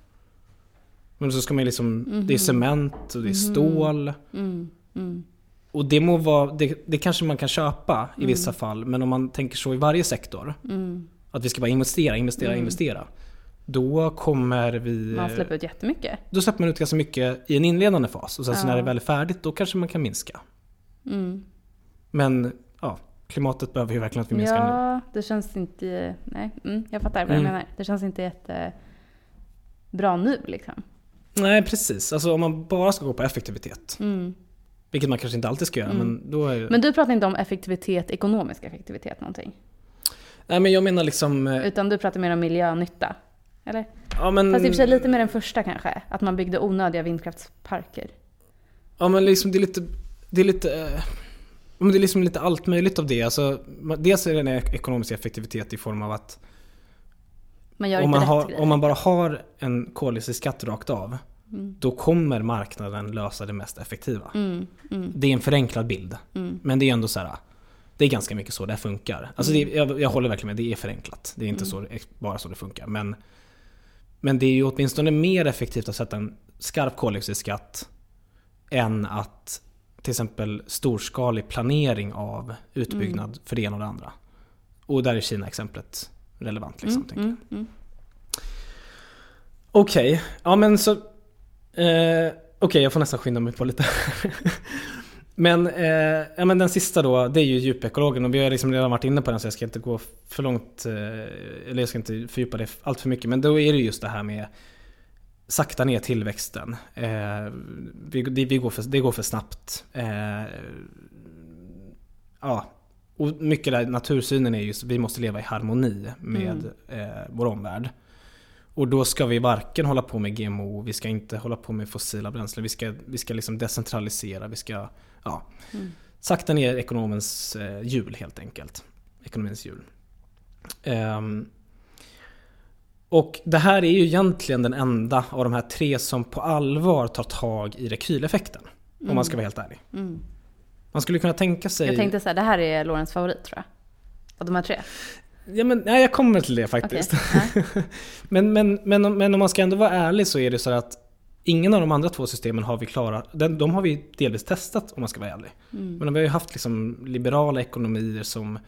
Men så ska man liksom, det är cement och det är stål. Mm. Mm. Och det må vara, det, det kanske man kan köpa i vissa fall, men om man tänker så i varje sektor. Mm. Att vi ska bara investera, investera, investera. Då kommer vi... Man släpper ut jättemycket. Då släpper man ut ganska mycket i en inledande fas. Och sen så när det väl är färdigt, då kanske man kan minska. Mm. Men ja, klimatet behöver ju verkligen att vi minskar nu. Ja, det känns inte... Nej, mm, jag fattar vad Mm. du menar. Det känns inte jätte bra nu liksom. Nej, precis. Alltså om man bara ska gå på effektivitet. Mm. Vilket man kanske inte alltid ska göra, men då är Men du pratar inte om effektivitet, ekonomisk effektivitet någonting? Nej men jag menar liksom... eh, Utan du pratar mer om miljönytta? Eller? Ja men... Fast i och för sig lite mer den första kanske. Att man byggde onödiga vindkraftsparker. Ja men liksom det är lite... Det är lite... eh, men det är liksom lite allt möjligt av det. Alltså, dels är det en ekonomisk effektivitet i form av att Man om man, har, om man bara har en koldioxidskatt rakt av, Mm. då kommer marknaden lösa det mest effektiva. Mm, mm, Det är en förenklad bild. mm. Men det är ändå så här. Det är ganska mycket så det funkar. Alltså det, Mm. jag, jag håller verkligen med, det är förenklat. Det är inte så, bara så det funkar. Men, men det är ju åtminstone mer effektivt att sätta en skarp koldioxidskatt än att till exempel storskalig planering av utbyggnad för det ena och det andra. Och där är Kina-exemplet relevant. Liksom, jag. Mm, mm. Okej, ja men så... Eh, Okej, jag får nästan skynda mig på lite. men, eh, ja, men den sista då, det är ju djupekologen och vi har liksom redan varit inne på den så jag ska inte gå för långt, eh, eller jag ska inte fördjupa det allt för mycket. Men då är det just det här med sakta ner tillväxten. Eh, vi, det, vi går för, det går för snabbt. Eh, ja, och mycket där natursynen är just vi måste leva i harmoni med eh, vår omvärld. Och då ska vi varken hålla på med GMO, vi ska inte hålla på med fossila bränslen, vi ska, vi ska liksom decentralisera, vi ska ja, sakta ner ekonomens eh, hjul helt enkelt. Ekonomins hjul. Ehm, och det här är ju egentligen den enda av de här tre som på allvar tar tag i rekyleffekten. Om man ska vara helt ärlig. Mm. Man skulle kunna tänka sig... Jag tänkte så här, det här är Lorentz favorit tror jag. Av de här tre. Ja, men, nej, jag kommer till det faktiskt. Okej, men, men, men, om- men om man ska ändå vara ärlig så är det så att ingen av de andra två systemen har vi klarat. De har vi delvis testat om man ska vara ärlig. Men vi har ju haft liksom liberala ekonomier som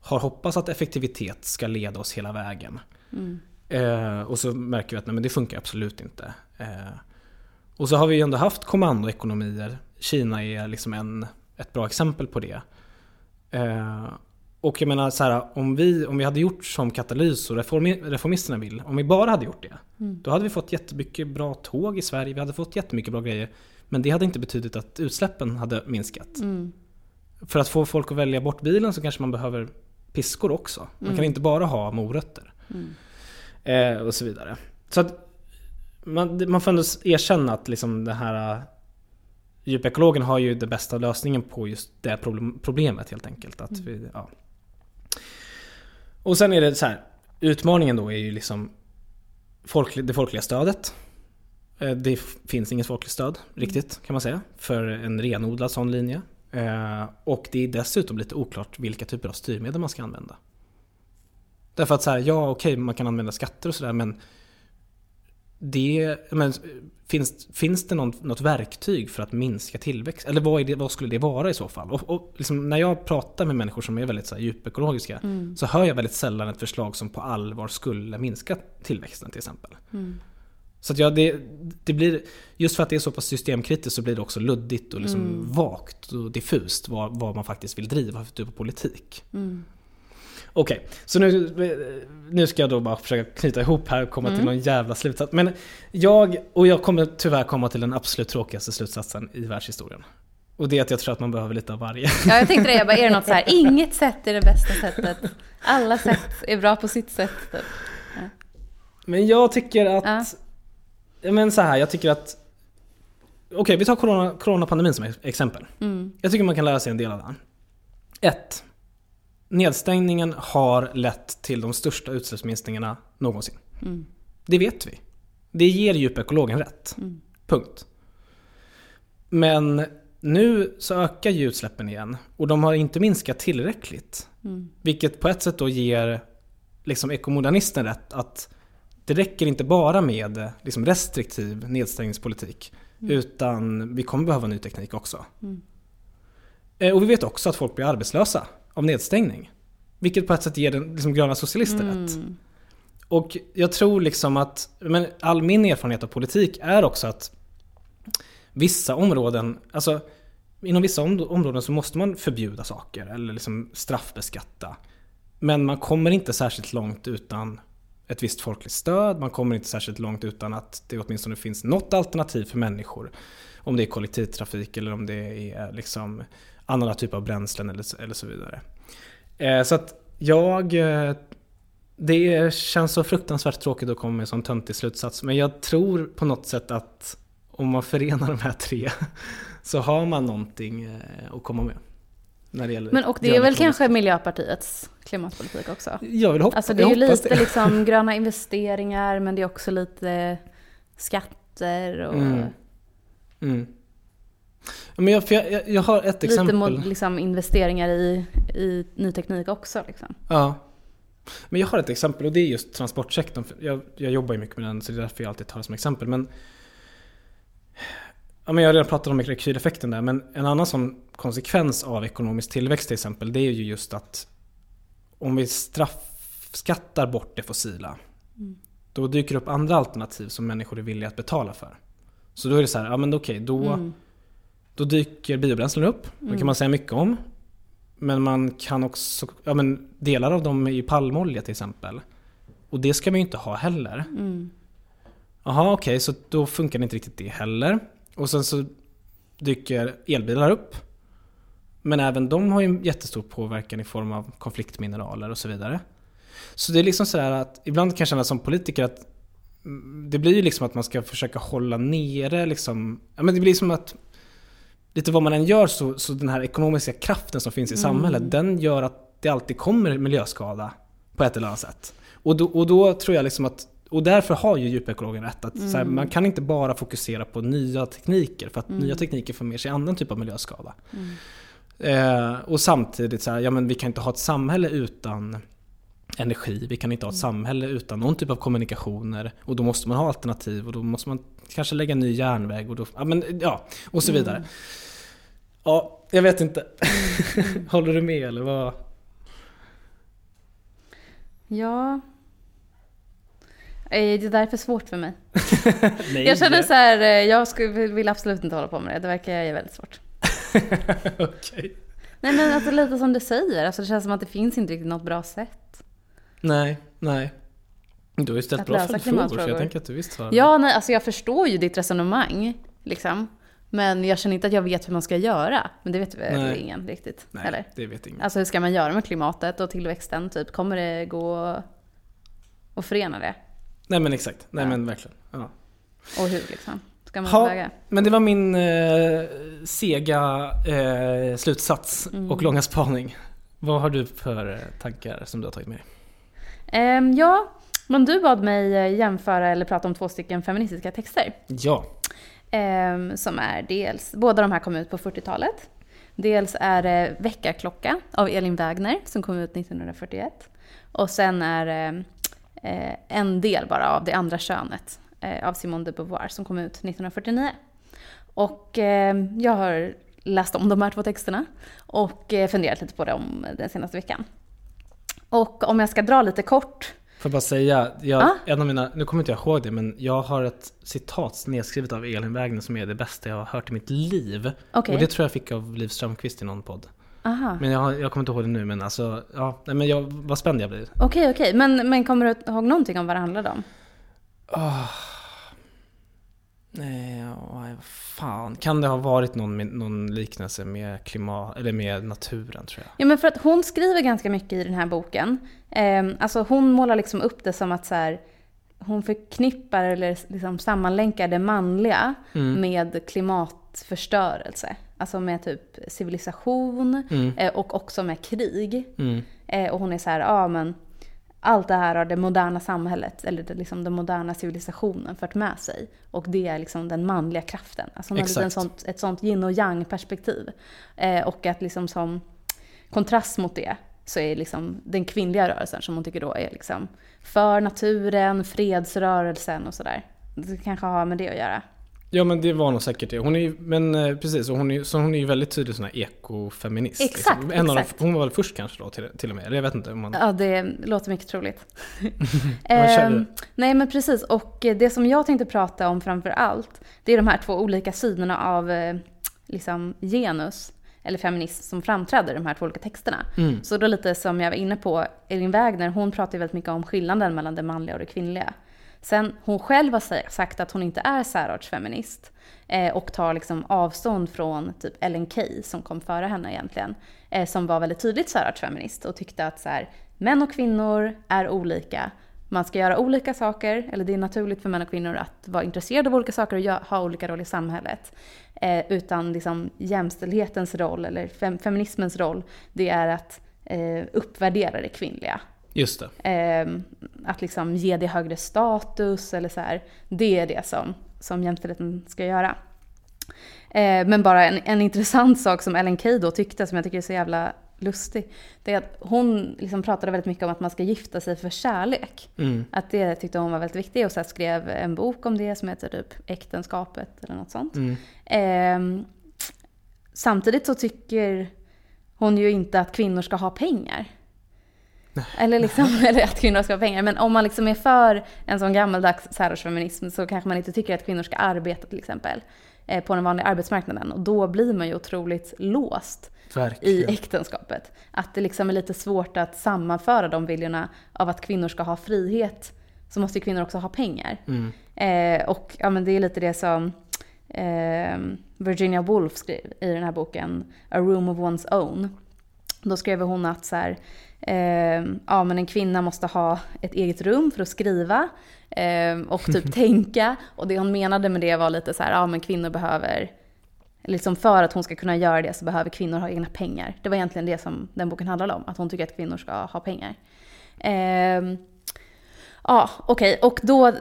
har hoppats att effektivitet ska leda oss hela vägen. Eh, och så märker vi att nej, men det funkar absolut inte. Eh, och så har vi ju ändå haft kommandoekonomier. Kina är liksom en, ett bra exempel på det. Eh, och jag menar så här, om vi, om vi hade gjort som Katalys och reformi, reformisterna vill, om vi bara hade gjort det. Då hade vi fått jättemycket bra tåg i Sverige, vi hade fått jättemycket bra grejer. Men det hade inte betydit att utsläppen hade minskat. För att få folk att välja bort bilen så kanske man behöver piskor också. Man kan inte bara ha morötter. Eh, och så vidare. Så att man, man får ändå erkänna att liksom det här äh, djupekologen har ju den bästa lösningen på just det problem, problemet helt enkelt. Att vi, ja. Och sen är det så här, utmaningen då är ju liksom folklig, det folkliga stödet. Eh, Det finns inget folkligt stöd riktigt kan man säga för en renodlad sån linje. Eh, Och det är dessutom lite oklart vilka typer av styrmedel man ska använda. Därför att så här, ja okej man kan använda skatter och sådär men det, men finns, finns det någon, något verktyg för att minska tillväxt? Eller vad, det, vad skulle det vara i så fall? Och, och liksom, när jag pratar med människor som är väldigt så här, djupekologiska så hör jag väldigt sällan ett förslag som på allvar skulle minska tillväxten till exempel. Så att ja, det, det blir, just för att det är så pass systemkritiskt så blir det också luddigt och liksom vagt och diffust vad, vad man faktiskt vill driva för typ av politik. Okej, så nu, nu ska jag då bara försöka knyta ihop här och komma till någon jävla slutsats. Men jag, och jag kommer tyvärr komma till den absolut tråkigaste slutsatsen i världshistorien. Och det är att jag tror att man behöver lite av varje. Ja, jag tänkte det. Jag bara, är det något så här, inget sätt är det bästa sättet. Alla sätt är bra på sitt sätt. Typ. Men jag tycker att... Ja. Ja. Men så här, jag tycker att... Okej, vi tar corona, coronapandemin som ex- exempel. Mm. Jag tycker man kan lära sig en del av den. 1. Nedstängningen har lett till de största utsläppsminskningarna någonsin. Mm. Det vet vi. Det ger djupekologen rätt. Punkt. Men nu så ökar ju utsläppen igen och de har inte minskat tillräckligt. Vilket på ett sätt då ger liksom ekomodernisten rätt att det räcker inte bara med liksom restriktiv nedstängningspolitik utan vi kommer behöva ny teknik också. Eh, Och vi vet också att folk blir arbetslösa av nedstängning. Vilket på ett sätt ger den liksom gröna socialister rätt. Och jag tror liksom att, men all min erfarenhet av politik är också att vissa områden, alltså inom vissa om- områden så måste man förbjuda saker eller liksom straffbeskatta. Men man kommer inte särskilt långt utan ett visst folkligt stöd, man kommer inte särskilt långt utan att det åtminstone finns något alternativ för människor. Om det är kollektivtrafik eller om det är liksom andra typer av bränslen eller, så- eller så vidare. Eh, så att jag... eh, Det känns så fruktansvärt tråkigt att komma med en sån töntig slutsats. Men jag tror på något sätt att om man förenar de här tre så har man någonting eh, att komma med. När det gäller Men och det är väl kanske Miljöpartiets klimatpolitik också? Jag vill hoppa, Alltså det är ju hoppas lite det. liksom gröna investeringar men det är också lite skatter och Mm. Mm. Men jag, jag, jag, har ett lite exempel. mod, liksom investeringar i, i ny teknik också. Liksom. Ja. Men jag har ett exempel och det är just transportsektorn. Jag, jag jobbar ju mycket med den så det är därför jag alltid tar det som exempel. Men ja, men jag har redan pratat om rekyleffekten där, men en annan sån konsekvens av ekonomisk tillväxt till exempel, det är ju just att om vi straffskattar bort det fossila, då dyker det upp andra alternativ som människor är villiga att betala för. Så då är det så här, ja men okej, då, Mm. Då dyker biobränslen upp. Det kan man säga mycket om. Men man kan också, ja men delar av dem är ju palmolja till exempel. Och det ska man ju inte ha heller. Mm. Jaha okej, så då funkar det inte riktigt det heller. Och sen så dyker elbilar upp. Men även de har ju en jättestor påverkan i form av konfliktmineraler och så vidare. Så det är liksom sådär att ibland kan jag känna som politiker att mm, det blir ju liksom att man ska försöka hålla nere liksom, ja men det blir som att lite vad man än gör så, så den här ekonomiska kraften som finns i samhället, den gör att det alltid kommer miljöskada på ett eller annat sätt. Och då, och då tror jag liksom att, och därför har ju djupekologen rätt, att så här, man kan inte bara fokusera på nya tekniker, för att nya tekniker får med sig annan typ av miljöskada. Eh, och samtidigt så här, ja men vi kan inte ha ett samhälle utan energi, vi kan inte ha ett samhälle utan någon typ av kommunikationer och då måste man ha alternativ och då måste man kanske lägga en ny järnväg och då, ja men ja, och så vidare. Ja, jag vet inte. Håller du med eller vad? Ja. Eh, Det är därför svårt för mig. Nej. Jag känner så här, eh, jag skulle, vill absolut inte hålla på med det. Det verkar ju väldigt svårt. Okej. Nej men alltså lite som du säger, alltså det känns som att det finns inte riktigt något bra sätt. Nej, nej. Du har ju ställt Att bra följdfrågor så jag tänker att du visst svarar. Ja, nej, alltså jag förstår ju ditt resonemang, liksom. Men jag känner inte att jag vet hur man ska göra. Men det vet väl Nej. ingen riktigt? Nej, Eller? det vet ingen. Alltså hur ska man göra med klimatet och tillväxten? Typ, kommer det gå att förena det? Nej men exakt, nej Ja. men verkligen. Ja. Och hur liksom? Ska man Ha, väga? men det var min eh, sega eh, slutsats Mm. och långa spaning. Vad har du för eh, tankar som du har tagit med dig? Ehm, ja, men du bad mig eh, jämföra eller prata om två stycken feministiska texter. Ja, Eh, som är dels, båda de här kom ut på 40-talet. Dels är det Väckarklocka av Elin Wägner som kom ut 1941. Och sen är det eh, en del bara av Det andra könet eh, av Simone de Beauvoir som kom ut 1949. Och eh, jag har läst om de här två texterna och eh, funderat lite på dem den senaste veckan. Och om jag ska dra lite kort får bara säga, jag, Ah. en av mina, nu kommer inte jag ihåg det, men jag har ett citat nedskrivet av Elin Wägner som är det bästa jag har hört i mitt liv. Okej. Och det tror jag fick av Liv Strömquist i någon podd. Aha. Men jag, jag kommer inte ihåg det nu, men alltså, ja, men jag, vad spänd jag blir. Okej, okej. Men, men kommer du ihåg någonting om vad det handlade om? Nej, vad fan. Kan det ha varit någon, någon liknelse med klimat, eller med naturen tror jag? Ja, men för att hon skriver ganska mycket i den här boken. Eh, alltså hon målar liksom upp det som att så här, hon förknippar eller liksom sammanlänkar det manliga med klimatförstörelse. Alltså med typ civilisation eh, och också med krig. Mm. Eh, och hon är så här, ja men allt det här har det moderna samhället, eller det, liksom den moderna civilisationen fört med sig. Och det är liksom den manliga kraften. Alltså hon en Exakt. sånt, ett sånt yin och yang perspektiv. Eh, och att liksom som kontrast mot det så är liksom den kvinnliga rörelsen som hon tycker då är liksom för naturen, fredsrörelsen och sådär. Det kanske har med det att göra. Ja men det var nog säkert det. Hon är men eh, precis, och hon är, så hon är ju väldigt tydlig sån här ekofeminist. Exakt, liksom. en Av exakt. de, hon var väl först kanske då till, till och med, eller jag vet inte om man... Ja, det låter mycket troligt. Ehm, nej men precis, och eh, det som jag tänkte prata om framför allt, det är de här två olika sidorna av eh, liksom genus, eller feminism, som framträder i de här två olika texterna. Mm. Så då lite som jag var inne på, Elin Wägner, hon pratar ju väldigt mycket om skillnaden mellan det manliga och det kvinnliga. Sen hon själv har sagt att hon inte är särartsfeminist eh, och tar liksom avstånd från typ Ellen Key som kom före henne egentligen, eh, som var väldigt tydligt särartsfeminist och tyckte att så här, män och kvinnor är olika. Man ska göra olika saker, eller det är naturligt för män och kvinnor att vara intresserade av olika saker och ha olika roller i samhället. Eh, utan liksom jämställdhetens roll, eller fem- feminismens roll, det är att eh, uppvärdera det kvinnliga. Just det. Eh, att liksom ge det högre status eller så här. Det är det som, som jämställdheten ska göra. Eh, men bara en, en intressant sak som Ellen Key då tyckte, som jag tycker är så jävla lustig. Det är att hon liksom pratade väldigt mycket om att man ska gifta sig för kärlek. Mm. Att det tyckte hon var väldigt viktigt och så skrev en bok om det som heter typ Äktenskapet eller något sånt. Mm. Ehm, samtidigt så tycker hon ju inte att kvinnor ska ha pengar. Eller, liksom, eller att kvinnor ska ha pengar. Men om man liksom är för en sån gammaldags särårsfeminism så kanske man inte tycker att kvinnor ska arbeta till exempel. eh, På den vanliga arbetsmarknaden. Och då blir man ju otroligt låst i Verkligen. äktenskapet. Att det liksom är lite svårt att sammanföra de viljorna av att kvinnor ska ha frihet. Så måste ju kvinnor också ha pengar. Mm. Eh, och ja, men det är lite det som eh, Virginia Woolf skrev i den här boken A Room of One's Own. Då skrev hon att så här, eh, ja, men en kvinna måste ha ett eget rum för att skriva eh, och typ tänka. Och det hon menade med det var lite så här, ja men kvinnor behöver, liksom för att hon ska kunna göra det så behöver kvinnor ha egna pengar. Det var egentligen det som den boken handlade om, att hon tycker att kvinnor ska ha pengar. Eh, Ja, okej. Och då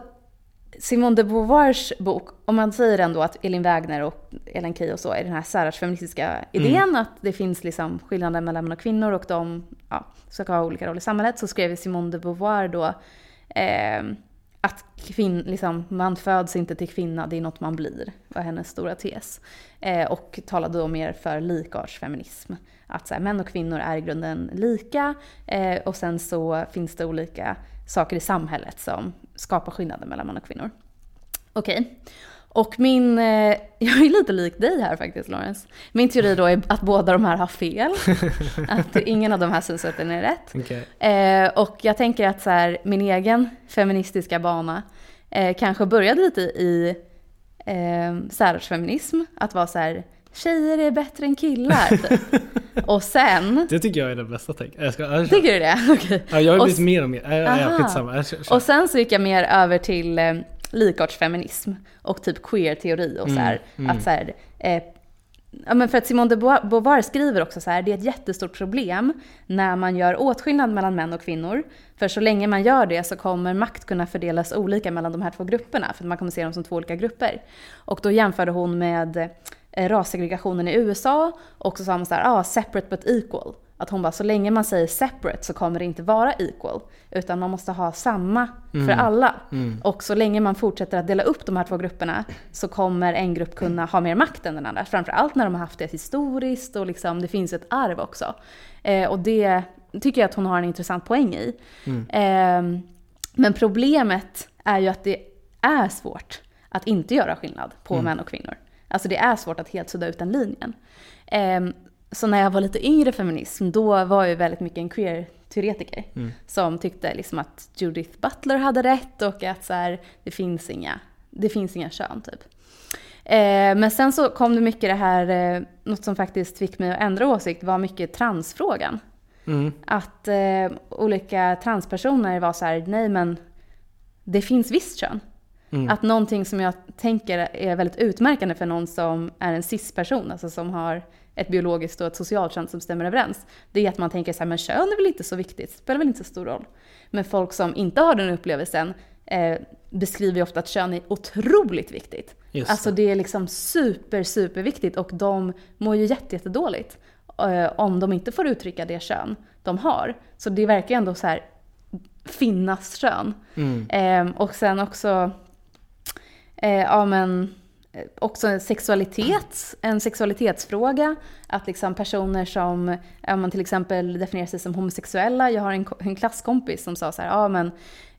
Simone de Beauvoirs bok, om man säger ändå att Elin Wägner och Ellen Key och så är den här särartsfeministiska idén att det finns liksom skillnader mellan män och kvinnor och de ja, ska ha olika roller i samhället, så skrev Simone de Beauvoir då eh, att kvinn, liksom, man föds inte till kvinna, det är något man blir, var hennes stora tes. Eh, och talade då mer för likartsfeminism. Att så här, män och kvinnor är i grunden lika eh, och sen så finns det olika saker i samhället som skapar skillnader mellan män och kvinnor. Okej. Och min, eh, jag är lite lik dig här faktiskt Lawrence. Min teori då är att båda de här har fel. Att ingen av de här synsätten är rätt. Okej. Eh, och jag tänker att så här, min egen feministiska bana eh, kanske började lite i eh, särartsfeminism. Att vara så här, tjejer är bättre än killar. Typ. och sen, Det tycker jag är det bästa tänk. Jag ska, jag, tycker du det? Okej. ja, jag har och blivit mer och mer. Ja, ja, skitsamma. Och sen så gick jag mer över till eh, likartsfeminism och typ queer-teori och så här, att så här, eh, Ja, men för att Simone de Beauvoir skriver också så här, det är ett jättestort problem när man gör åtskillnad mellan män och kvinnor. För så länge man gör det så kommer makt kunna fördelas olika mellan de här två grupperna, för man kommer se dem som två olika grupper. Och då jämförde hon med rassegregationen i USA och så sa man så här, ah, separate but equal. Att hon bara, så länge man säger separate så kommer det inte vara equal. Utan man måste ha samma för alla. Och så länge man fortsätter att dela upp de här två grupperna så kommer en grupp kunna ha mer makt än den andra. Framförallt när de har haft det historiskt och liksom, det finns ett arv också. Eh, och det tycker jag att hon har en intressant poäng i. Eh, men problemet är ju att det är svårt att inte göra skillnad på män och kvinnor. Alltså det är svårt att helt sudda ut den linjen. Ehm, så när jag var lite yngre feminism, då var jag väldigt mycket en queer-teoretiker. Som tyckte liksom att Judith Butler hade rätt och att så här, det, finns inga, det finns inga kön typ. Eh, men sen så kom det mycket det här, eh, något som faktiskt fick mig att ändra åsikt var mycket transfrågan. Mm. Att eh, olika transpersoner var så här, nej men det finns visst kön. Att någonting som jag tänker är väldigt utmärkande för någon som är en cis-person, alltså som har ett biologiskt och ett socialt kön som stämmer överens, det är att man tänker så här, men kön är väl inte så viktigt, spelar väl inte så stor roll. Men folk som inte har den upplevelsen eh, beskriver ju ofta att kön är otroligt viktigt. Just alltså det är liksom super, super viktigt och de mår ju jätte, jättedåligt eh, om de inte får uttrycka det kön de har. Så det verkar ju ändå så här finnas kön. Eh, och sen också, eh, ja men, eh, också en sexualitet, en sexualitetsfråga. Att liksom personer som, ja men till exempel definierar sig som homosexuella. Jag har en, en klasskompis som sa så här, ja men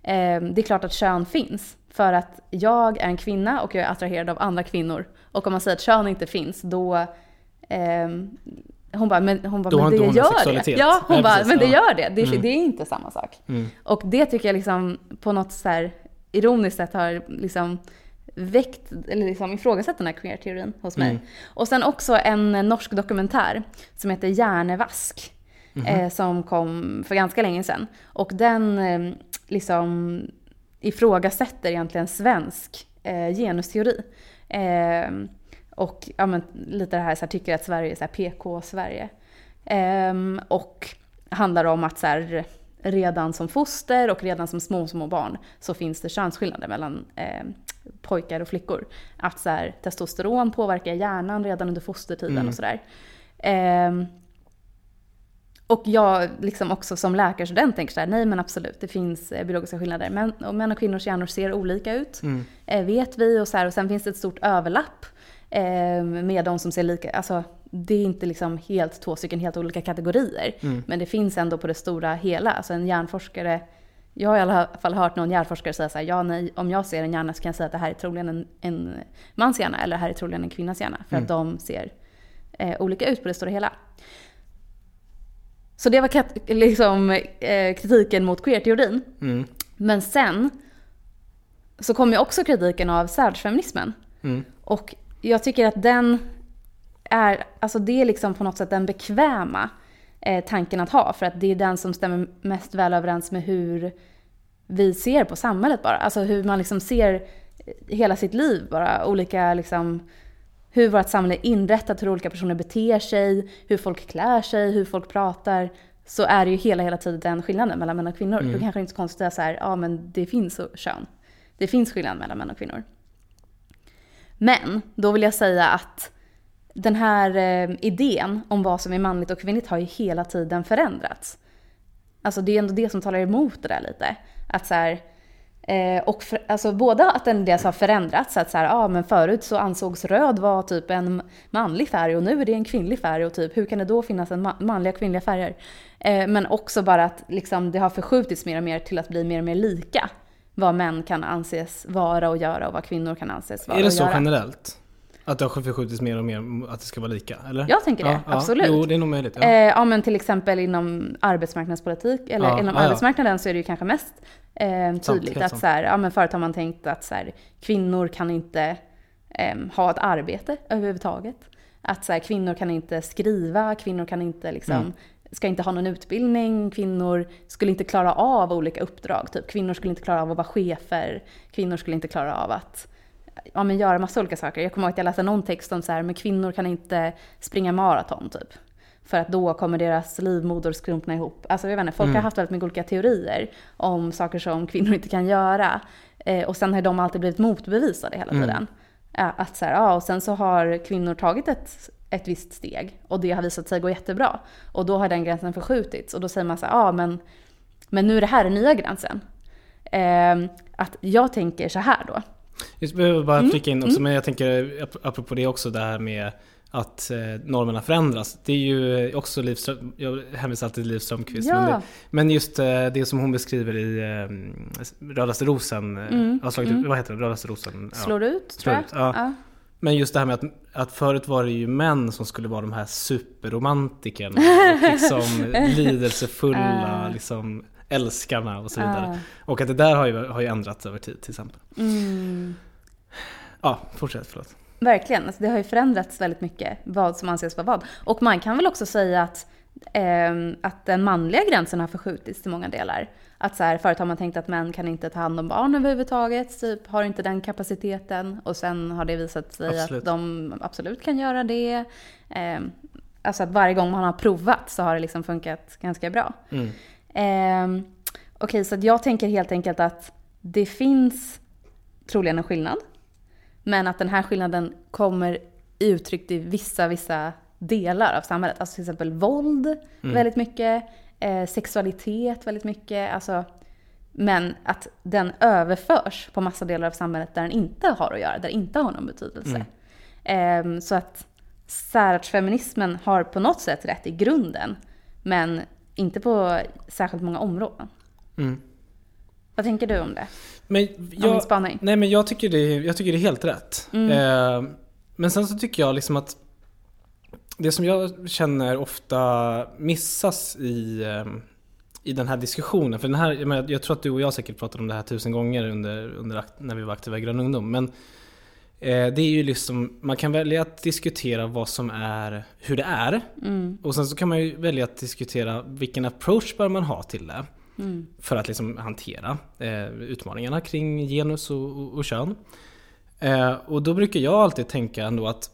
eh, det är klart att kön finns. För att jag är en kvinna och jag är attraherad av andra kvinnor. Och om man säger att kön inte finns, då ehm, hon bara, men, hon bara, men det gör det. Ja, hon Nej, bara, precis, men det ja. gör det. Det, Mm. det är inte samma sak. Mm. Och det tycker jag liksom på något så här ironiskt sätt har liksom väckt, eller liksom ifrågasatt den här queer-teorin hos mig. Mm. Och sen också en norsk dokumentär som heter Hjärnevask. Mhm. Eh, som kom för ganska länge sedan. Och den eh, liksom ifrågasätter egentligen svensk eh, genusteori. Eh, och ja, men, lite det här, så här tycker att Sverige är PK-Sverige. Ehm, och handlar om att så här, redan som foster och redan som små, små barn så finns det könsskillnader mellan eh, pojkar och flickor. Att så här, testosteron påverkar hjärnan redan under fostertiden Mm. och sådär. Ehm, och jag liksom också som läkarstudent tänker så här, nej men absolut, det finns eh, biologiska skillnader. Män och, män och kvinnors hjärnor ser olika ut, eh, vet vi. Och, så här, och sen finns det ett stort överlapp eh, med de som ser lika, alltså det är inte liksom helt två stycken helt olika kategorier. Men det finns ändå på det stora hela. Alltså en hjärnforskare, jag har i alla fall hört någon hjärnforskare säga så här, ja nej, om jag ser en hjärna så kan jag säga att det här är troligen en, en mans hjärna eller det här är troligen en kvinnas hjärna. För att de ser eh, olika ut på det stora hela. Så det var kat- liksom, eh, kritiken mot queer-teorin. Men sen så kom ju också kritiken av särfeminismen. Och jag tycker att den är, alltså det är liksom på något sätt den bekväma eh, tanken att ha. För att det är den som stämmer mest väl överens med hur vi ser på samhället bara. Alltså hur man liksom ser hela sitt liv bara. Olika liksom, hur vårt samhälle är inrättat, hur olika personer beter sig, hur folk klär sig, hur folk pratar. Så är det ju hela, hela tiden den skillnaden mellan män och kvinnor. Då kanske det inte är så konstigt att säga så här, ja men det finns kön. Det finns skillnad mellan män och kvinnor. Men då vill jag säga att den här eh, idén om vad som är manligt och kvinnligt har ju hela tiden förändrats. Alltså det är ändå det som talar emot det där lite. Att så här, eh, och för, alltså både att den dels har förändrats, att så här, ah, men förut så ansågs röd vara typ en manlig färg och nu är det en kvinnlig färg och typ hur kan det då finnas en ma- manliga och kvinnliga färger? Eh, men också bara att liksom, det har förskjutits mer och mer till att bli mer och mer lika. Vad män kan anses vara och göra och vad kvinnor kan anses vara Är det och så göra. generellt? Att det har förskjutits mer och mer att det ska vara lika? Eller? Jag tänker det, absolut. Jo, det är nog möjligt. Ja. Eh, ja men till exempel inom arbetsmarknadspolitik, eller Ja, inom ja, ja. arbetsmarknaden så är det ju kanske mest eh, tydligt helt att sant. så här, ja, men förut har man tänkt att så här, kvinnor kan inte eh, ha ett arbete överhuvudtaget. Att så här, kvinnor kan inte skriva, kvinnor kan inte liksom, Mm. Ska inte ha någon utbildning, kvinnor skulle inte klara av olika uppdrag. Typ. Kvinnor skulle inte klara av att vara chefer, kvinnor skulle inte klara av att ja, men göra massa olika saker. Jag kommer ihåg att jag läste någon text om så här, men kvinnor kan inte springa maraton typ. För att då kommer deras livmoder skrumpna ihop. Alltså jag vet inte, folk har haft väldigt mycket olika teorier om saker som kvinnor inte kan göra. Eh, och sen har de alltid blivit motbevisade hela tiden. Ja, att så här, ja, och sen så har kvinnor tagit ett, ett visst steg och det har visat sig gå jättebra. Och då har den gränsen förskjutits och då säger man så här, ja men, men nu är det här den nya gränsen. Eh, att jag tänker så här då. Just behöver bara Mm. flika in också, men jag tänker ap- apropå det också det här med att eh, normerna förändras. Det är ju också Liv Ström, jag hänvisar alltid till Liv Strömquist. Ja. Men, det, men just eh, det som hon beskriver i eh, Rödaste rosen, mm. har slagit ut, vad heter det? Rödaste rosen? Ja. Slår ut, Slår tror jag. ut, ja. Men just det här med att, att förut var det ju män som skulle vara de här superromantikerna och liksom lidelsefulla liksom älskarna och så vidare. Och att det där har ju, har ju ändrats över tid till exempel. Mm. Ja, fortsätt, förlåt. Verkligen, alltså det har ju förändrats väldigt mycket vad som anses vara vad. Och man kan väl också säga att, ehm, att den manliga gränsen har förskjutits till många delar. Att så här, förut har man tänkt att män kan inte ta hand om barn överhuvudtaget, typ har inte den kapaciteten. Och sen har det visat sig Absolut. att de absolut kan göra det. Ehm, alltså att varje gång man har provat så har det liksom funkat ganska bra. Mm. Ehm, Okej, så att jag tänker helt enkelt att det finns troligen en skillnad. Men att den här skillnaden kommer uttryckt i vissa, vissa delar av samhället. Alltså till exempel våld väldigt mycket, eh, sexualitet väldigt mycket. Alltså, men att den överförs på massa delar av samhället där den inte har att göra, där det inte har någon betydelse. Ehm, så att särartsfeminismen har på något sätt rätt i grunden, men inte på särskilt många områden. Mm. Vad tänker du om det? Men min jag, spaning. nej men jag tycker, det, jag tycker det är helt rätt. Mm. Eh, men sen så tycker jag liksom att det som jag känner ofta missas i, eh, i den här diskussionen. För den här, jag, menar, jag tror att du och jag säkert pratade om det här tusen gånger under, under när vi var aktiva i Grön Ungdom. Men eh, det är ju liksom, man kan välja att diskutera vad som är, hur det är. Mm. Och sen så kan man ju välja att diskutera vilken approach bör man ha till det. Mm. För att liksom hantera eh, utmaningarna kring genus och, och, och kön. Eh, och då brukar jag alltid tänka ändå att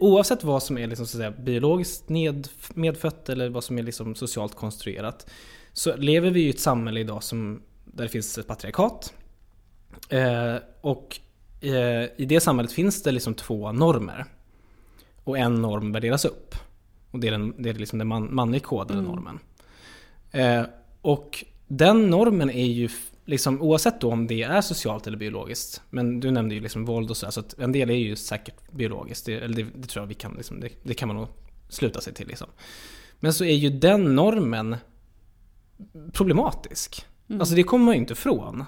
Oavsett vad som är liksom, så att säga, biologiskt ned, medfött eller vad som är liksom socialt konstruerat Så lever vi i ett samhälle idag som, där det finns ett patriarkat. Eh, Och eh, i det samhället finns det liksom två normer. Och en norm värderas upp. Och det är den, det är liksom den man, manligt kodade normen. Eh, och den normen är ju liksom oavsett då om det är socialt eller biologiskt. Men du nämnde ju liksom våld och så att en del är ju säkert biologiskt. Det, eller det, det tror jag vi kan liksom, det, det kan man nog sluta sig till liksom. Men så är ju den normen problematisk. Alltså det kommer man ju inte ifrån.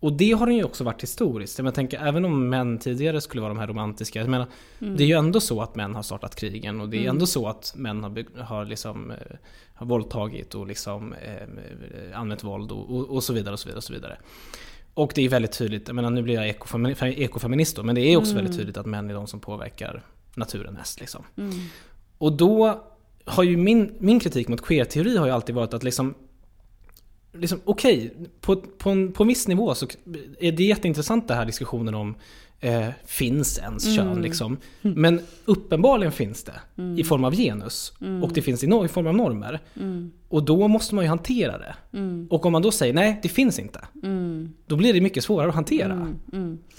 Och det har den ju också varit historiskt. Jag tänker, även om män tidigare skulle vara de här romantiska. Jag menar, Det är ju ändå så att män har startat krigen och det är ändå så att män har, har, liksom, eh, har våldtagit och liksom, eh, använt våld och, och, och så vidare. Och så vidare, och så vidare. Och det är väldigt tydligt, jag menar nu blir jag ekofemi- ekofeminist då, men det är också väldigt tydligt att män är de som påverkar naturen mest. Liksom. Och då har ju min, min kritik mot queer-teori har ju alltid varit att liksom liksom, okej, på, på, en, på en viss nivå så är det jätteintressant det här diskussionen om eh, finns ens kön liksom. Men uppenbarligen finns det i form av genus och det finns i, no- i form av normer. Och då måste man ju hantera det. Och om man då säger nej, det finns inte. Då blir det mycket svårare att hantera.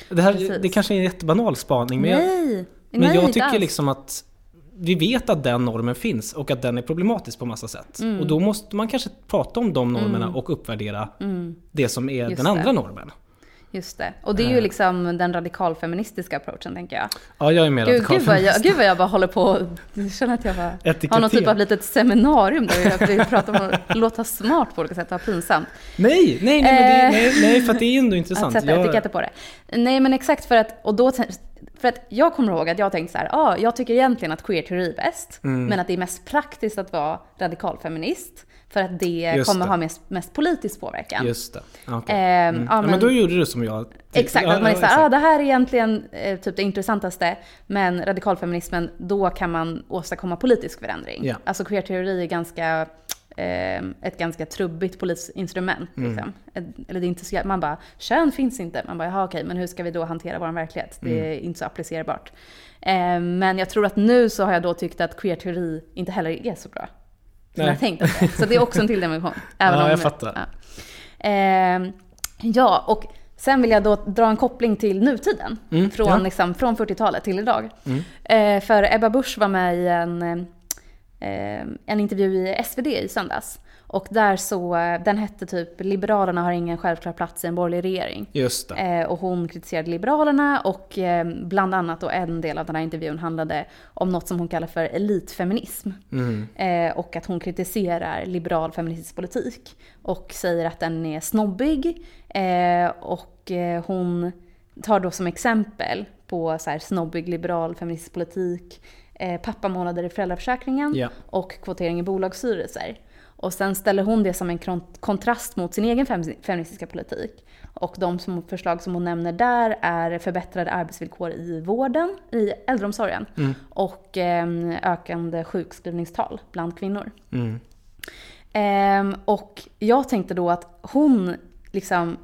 Det, här, Precis. det kanske är en jättebanal spaning men jag, Nej! men Nej, jag tycker liksom att vi vet att den normen finns och att den är problematisk på massa sätt. Mm. Och då måste man kanske prata om de normerna och uppvärdera det som är Mm. Just den andra det. normen. Just det. Och det är ju liksom den radikalfeministiska approachen tänker jag. Ja, jag är mer Gud, gud, vad jag, gud vad jag bara håller på och- känner att jag bara har någon typ av litet seminarium där vi pratar om att låta smart på olika sätt ha pinsamt. Nej, nej, nej, men det, Eh. nej, nej, för att det är ändå Att intressant. sätta Jag- etiketter på det. Nej men exakt för att, och då, för att jag kommer ihåg att jag tänkte så här, ah, jag tycker egentligen att queer-teori är bäst, Mm. men att det är mest praktiskt att vara radikalfeminist, för att det Just kommer det. ha mest, mest politisk påverkan. Just det. Ja, okej. Ehm, mm. ja, ja, men, men- då gjorde du som jag. Exakt, Ja, att man är ja, såhär, ah, det här är egentligen eh, typ det intressantaste, men radikalfeminismen, då kan man åstadkomma politisk förändring. Ja. Alltså queer-teori är ganska, eh, ett ganska trubbigt politiskt instrument. Mm. Liksom. Ett- Eller det är inte så, man bara, kön finns inte. Man bara, jaha okej, men hur ska vi då hantera vår verklighet? Det Mm. är inte så applicerbart. Eh, men jag tror att nu så har jag då tyckt att queer-teori inte heller är så bra. Som jag tänkt att det. Så det är också en till dimension. även Ja, om- jag fattar. Ja. Ehm, ja, och sen vill jag då dra en koppling till nutiden. Mm, från, ja. liksom, från 40-talet till idag. Eh, för Ebba Busch var med i en, eh, en intervju i SvD i söndags. Och där så, eh, den hette typ “Liberalerna har ingen självklar plats i en borgerlig regering”. Just det. Eh, och hon kritiserade Liberalerna och eh, bland annat då en del av den här intervjun handlade om något som hon kallar för elitfeminism. Eh, och att hon kritiserar liberal feministisk politik och säger att den är snobbig. Och hon tar då som exempel på så här snobbig liberal feministisk politik, eh, pappamånader i föräldraförsäkringen Ja. och kvotering i bolagsstyrelser. Och sen ställer hon det som en kontrast mot sin egen fem- feministiska politik. Och de som, förslag som hon nämner där är förbättrade arbetsvillkor i vården, i äldreomsorgen och eh, ökande sjukskrivningstal bland kvinnor. Mm. Ehm, och jag tänkte då att hon liksom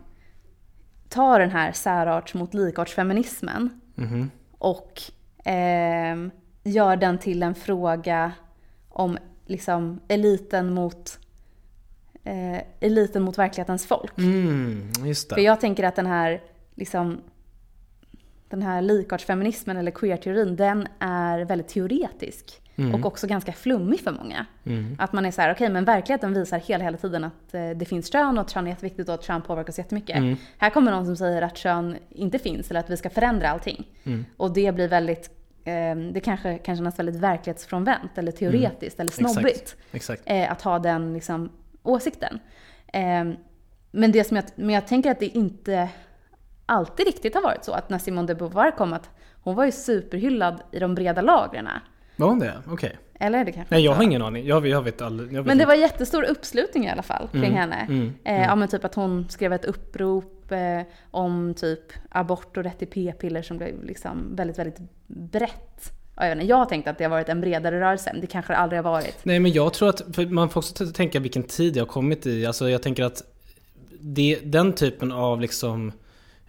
tar den här särarts mot likartsfeminismen Mhm. och ehm, gör den till en fråga om liksom eliten mot eh, eliten mot verklighetens folk. Mm, För jag tänker att den här liksom den här likartsfeminismen eller queer-teorin, den är väldigt teoretisk. Och också ganska flummig för många. Att man är så här, okej men verkligheten visar hela, hela tiden att eh, det finns kön och att kön är jätteviktigt och att kön påverkar oss jättemycket. Här kommer någon som säger att kön inte finns eller att vi ska förändra allting. Och det blir väldigt, det kanske kan kännas väldigt verklighetsfrånvänt eller teoretiskt eller snobbigt Exakt. Exakt. eh, att ha den liksom, åsikten. Eh, men, det som jag, men jag tänker att det inte alltid riktigt har varit så att när Simone de Beauvoir kom att hon var ju superhyllad i de breda lagren. Var hon det? Okej. Eller är det kanske Nej, jag har ingen aning. Jag, jag vet aldrig. Jag vet Men det inte. var jättestor uppslutning i alla fall kring Mm, henne. mm, eh, Ja men typ att hon skrev ett upprop eh, om typ abort och rätt till p-piller som blev liksom väldigt, väldigt brett. Jag, inte, jag har tänkt att det har varit en bredare rörelse, det kanske det aldrig har varit. Nej men jag tror att, man får också tänka vilken tid det har kommit i. Alltså jag tänker att det, den typen av liksom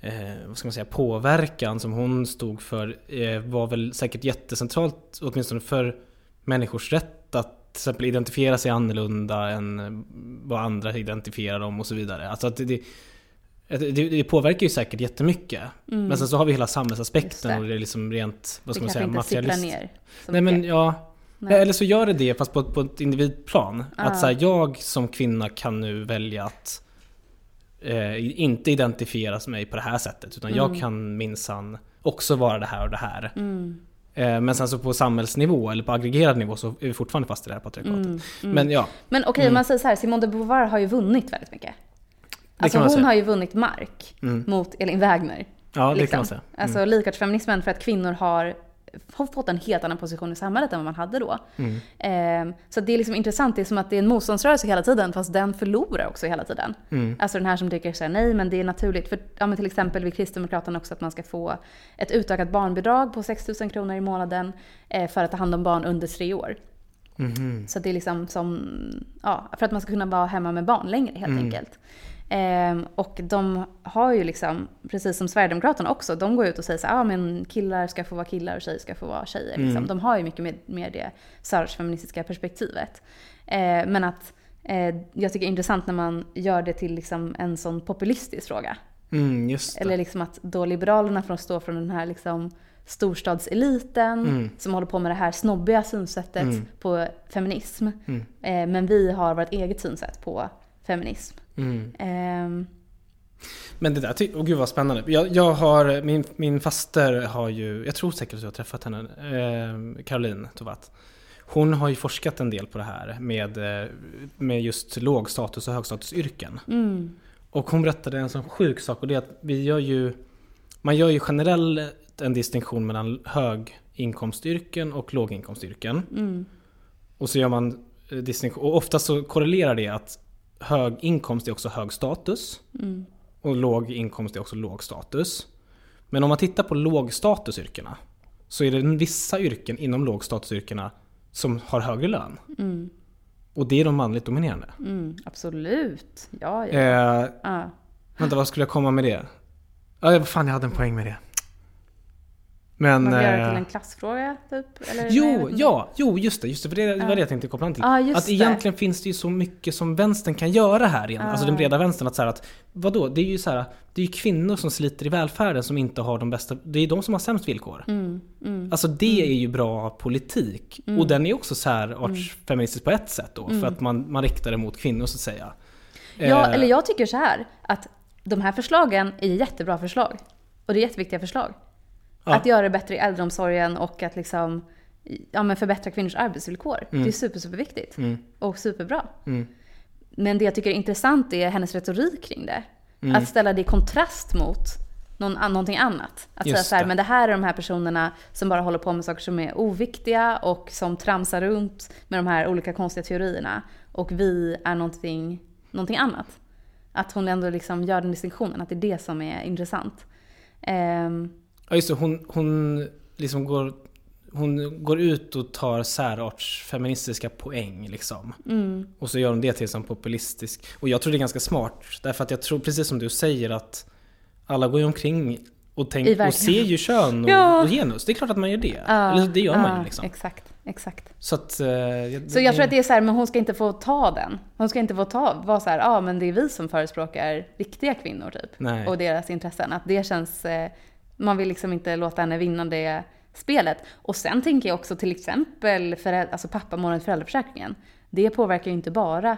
eh, vad ska man säga, påverkan som hon stod för eh, var väl säkert jättecentralt åtminstone för människors rätt att till exempel identifiera sig annorlunda än vad andra identifierar dem och så vidare. Alltså att det, det, det, det påverkar ju säkert jättemycket. Men sen så har vi hela samhällsaspekten det. och det är liksom rent, vad Det ska man kanske säga, inte materialist. ner Nej men ja, Nej. Eller så gör det det fast på, på ett individplan. Ah. Att så här, jag som kvinna kan nu välja att eh, inte identifiera mig på det här sättet. Utan Mm. jag kan minsann också vara det här och det här. Mm. Eh, men sen så på samhällsnivå eller på aggregerad nivå så är vi fortfarande fast i det här patriarkatet. Mm. Men ja, Men okej, Mm. om man säger så här, Simone de Beauvoir har ju vunnit väldigt mycket. Alltså hon säga. har ju vunnit mark Mm. mot Elin Wägner. ja det liksom. kan man säga. Mm. Alltså likartsfeminismen för att kvinnor har har fått en helt annan position i samhället än vad man hade då. Mm. Ehm, så det är liksom intressant, det är som att det är en motståndsrörelse hela tiden fast den förlorar också hela tiden. Mm. Alltså den här som tycker såhär, nej men det är naturligt. För ja, men till exempel vill Kristdemokraterna också att man ska få ett utökat barnbidrag på 6 000 kronor i månaden eh, för att ta hand om barn under tre år. Mhm. Så det är liksom som, ja, för att man ska kunna vara hemma med barn längre helt enkelt. Ehm, och de har ju liksom, precis som Sverigedemokraterna också, de går ut och säger så här, ah, men killar ska få vara killar och tjejer ska få vara tjejer. Liksom. De har ju mycket mer, mer det feministiska perspektivet. Ehm, men att eh, jag tycker det är intressant när man gör det till liksom en sån populistisk fråga. Mm. Eller liksom att då Liberalerna får stå från den här liksom storstadseliten Mm. som håller på med det här snobbiga synsättet Mm. på feminism. Mm. Eh, men vi har vårt eget synsätt på feminism. Mm. Ehm, Men det där, åh gud vad spännande. Jag, jag har, min, min faster har ju, jag tror säkert att jag har träffat henne, eh, Caroline Tovatt. Hon har ju forskat en del på det här med, eh, med just lågstatus och högstatusyrken. mm, Och hon berättade en sån sjuk sak och det är att vi gör ju, man gör ju generellt en distinktion mellan höginkomstyrken och låginkomstyrken. mm, Och så gör man eh, distinktion, och ofta så korrelerar det att hög inkomst är också hög status. mm, Och låg inkomst är också låg status. Men om man tittar på lågstatusyrkena så är det vissa yrken inom lågstatusyrkena som har högre lön. mm, Och det är de manligt dominerande. mm, absolut. Ja, ja. Eh, ja. vänta, vad skulle jag komma med det? Ja, vad fan, jag hade en poäng med det. Men... Man vill göra det eh, till en klassfråga typ? Eller, Jo, ja, jo just det, just det, för det var det jag tänkte koppla an till. Just att det. egentligen finns det ju så mycket som vänstern kan göra här igen. Alltså den Ah. breda vänstern. Att så här att, vadå, det är ju så här, det är kvinnor som sliter i välfärden som inte har de bästa, det är de som har sämst villkor. Mm, mm, Alltså det är ju bra politik. Och den är också så här Mm. på ett sätt då. För att man, man riktar det mot kvinnor så att säga. Ja, Eh, eller jag tycker så här att de här förslagen är jättebra förslag. Och det är jätteviktiga förslag. Ja. Att göra det bättre i äldreomsorgen och att liksom, ja, men förbättra kvinnors arbetsvillkor. Det är super, superviktigt. Mm. Och superbra. Mm. Men det jag tycker är intressant är hennes retorik kring det. Mm. Att ställa det i kontrast mot någon, någonting annat. Att säga Just så här, det. men det här är de här personerna som bara håller på med saker som är oviktiga och som tramsar runt med de här olika konstiga teorierna. Och vi är någonting, någonting annat. Att hon ändå liksom gör den distinktionen, att det är det som är intressant. Ehm, Ja just det, hon, hon liksom går, hon går ut och tar särartsfeministiska poäng liksom. mm, Och så gör hon det till som populistisk. Och jag tror det är ganska smart. Därför att jag tror, precis som du säger, att alla går ju omkring och, tänk, och ser ju kön och, Ja. och genus. Det är klart att man gör det. ja, Eller det gör man ja, ju liksom. Exakt, exakt. Så att... eh, jag, Så jag tror att det är så här, men hon ska inte få ta den. Hon ska inte få ta, vara så här, ja men det är vi som förespråkar riktiga kvinnor typ. Nej. Och deras intressen. Att det känns, eh, man vill liksom inte låta henne vinna det spelet. Och sen tänker jag också till exempel föräld- alltså pappamånaden i föräldraförsäkringen. Det påverkar ju inte bara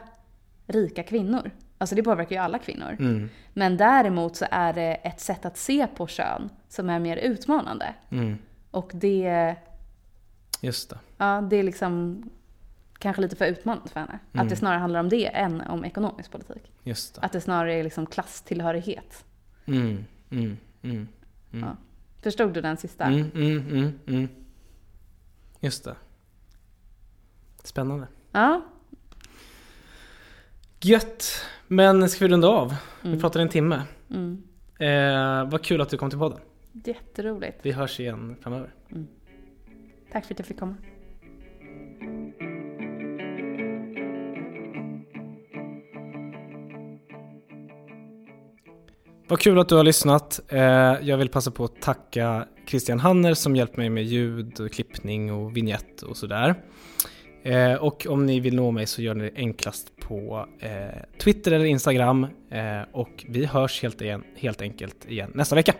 rika kvinnor. Alltså det påverkar ju alla kvinnor. Mm, Men däremot så är det ett sätt att se på kön som är mer utmanande. mm, Och det, just det. Ja, det är liksom kanske lite för utmanande för henne. Mm. Att det snarare handlar om det än om ekonomisk politik. Just det. Att det snarare är liksom klasstillhörighet. Mm. Ja. Förstod du den sista? Mm, mm, mm, mm. Just det. Spännande. Ja. Gött! Men ska vi runda av? Vi Mm. pratade en timme. Mm. Eh, vad kul att du kom till podden. Jätteroligt. Vi hörs igen framöver. Tack för att jag fick komma. Vad kul att du har lyssnat. Eh, jag vill passa på att tacka Christian Hanner som hjälpt mig med ljud, och klippning och vignett och sådär. Eh, och om ni vill nå mig så gör ni det enklast på eh, Twitter eller Instagram. Och vi hörs helt, igen, helt enkelt igen nästa vecka.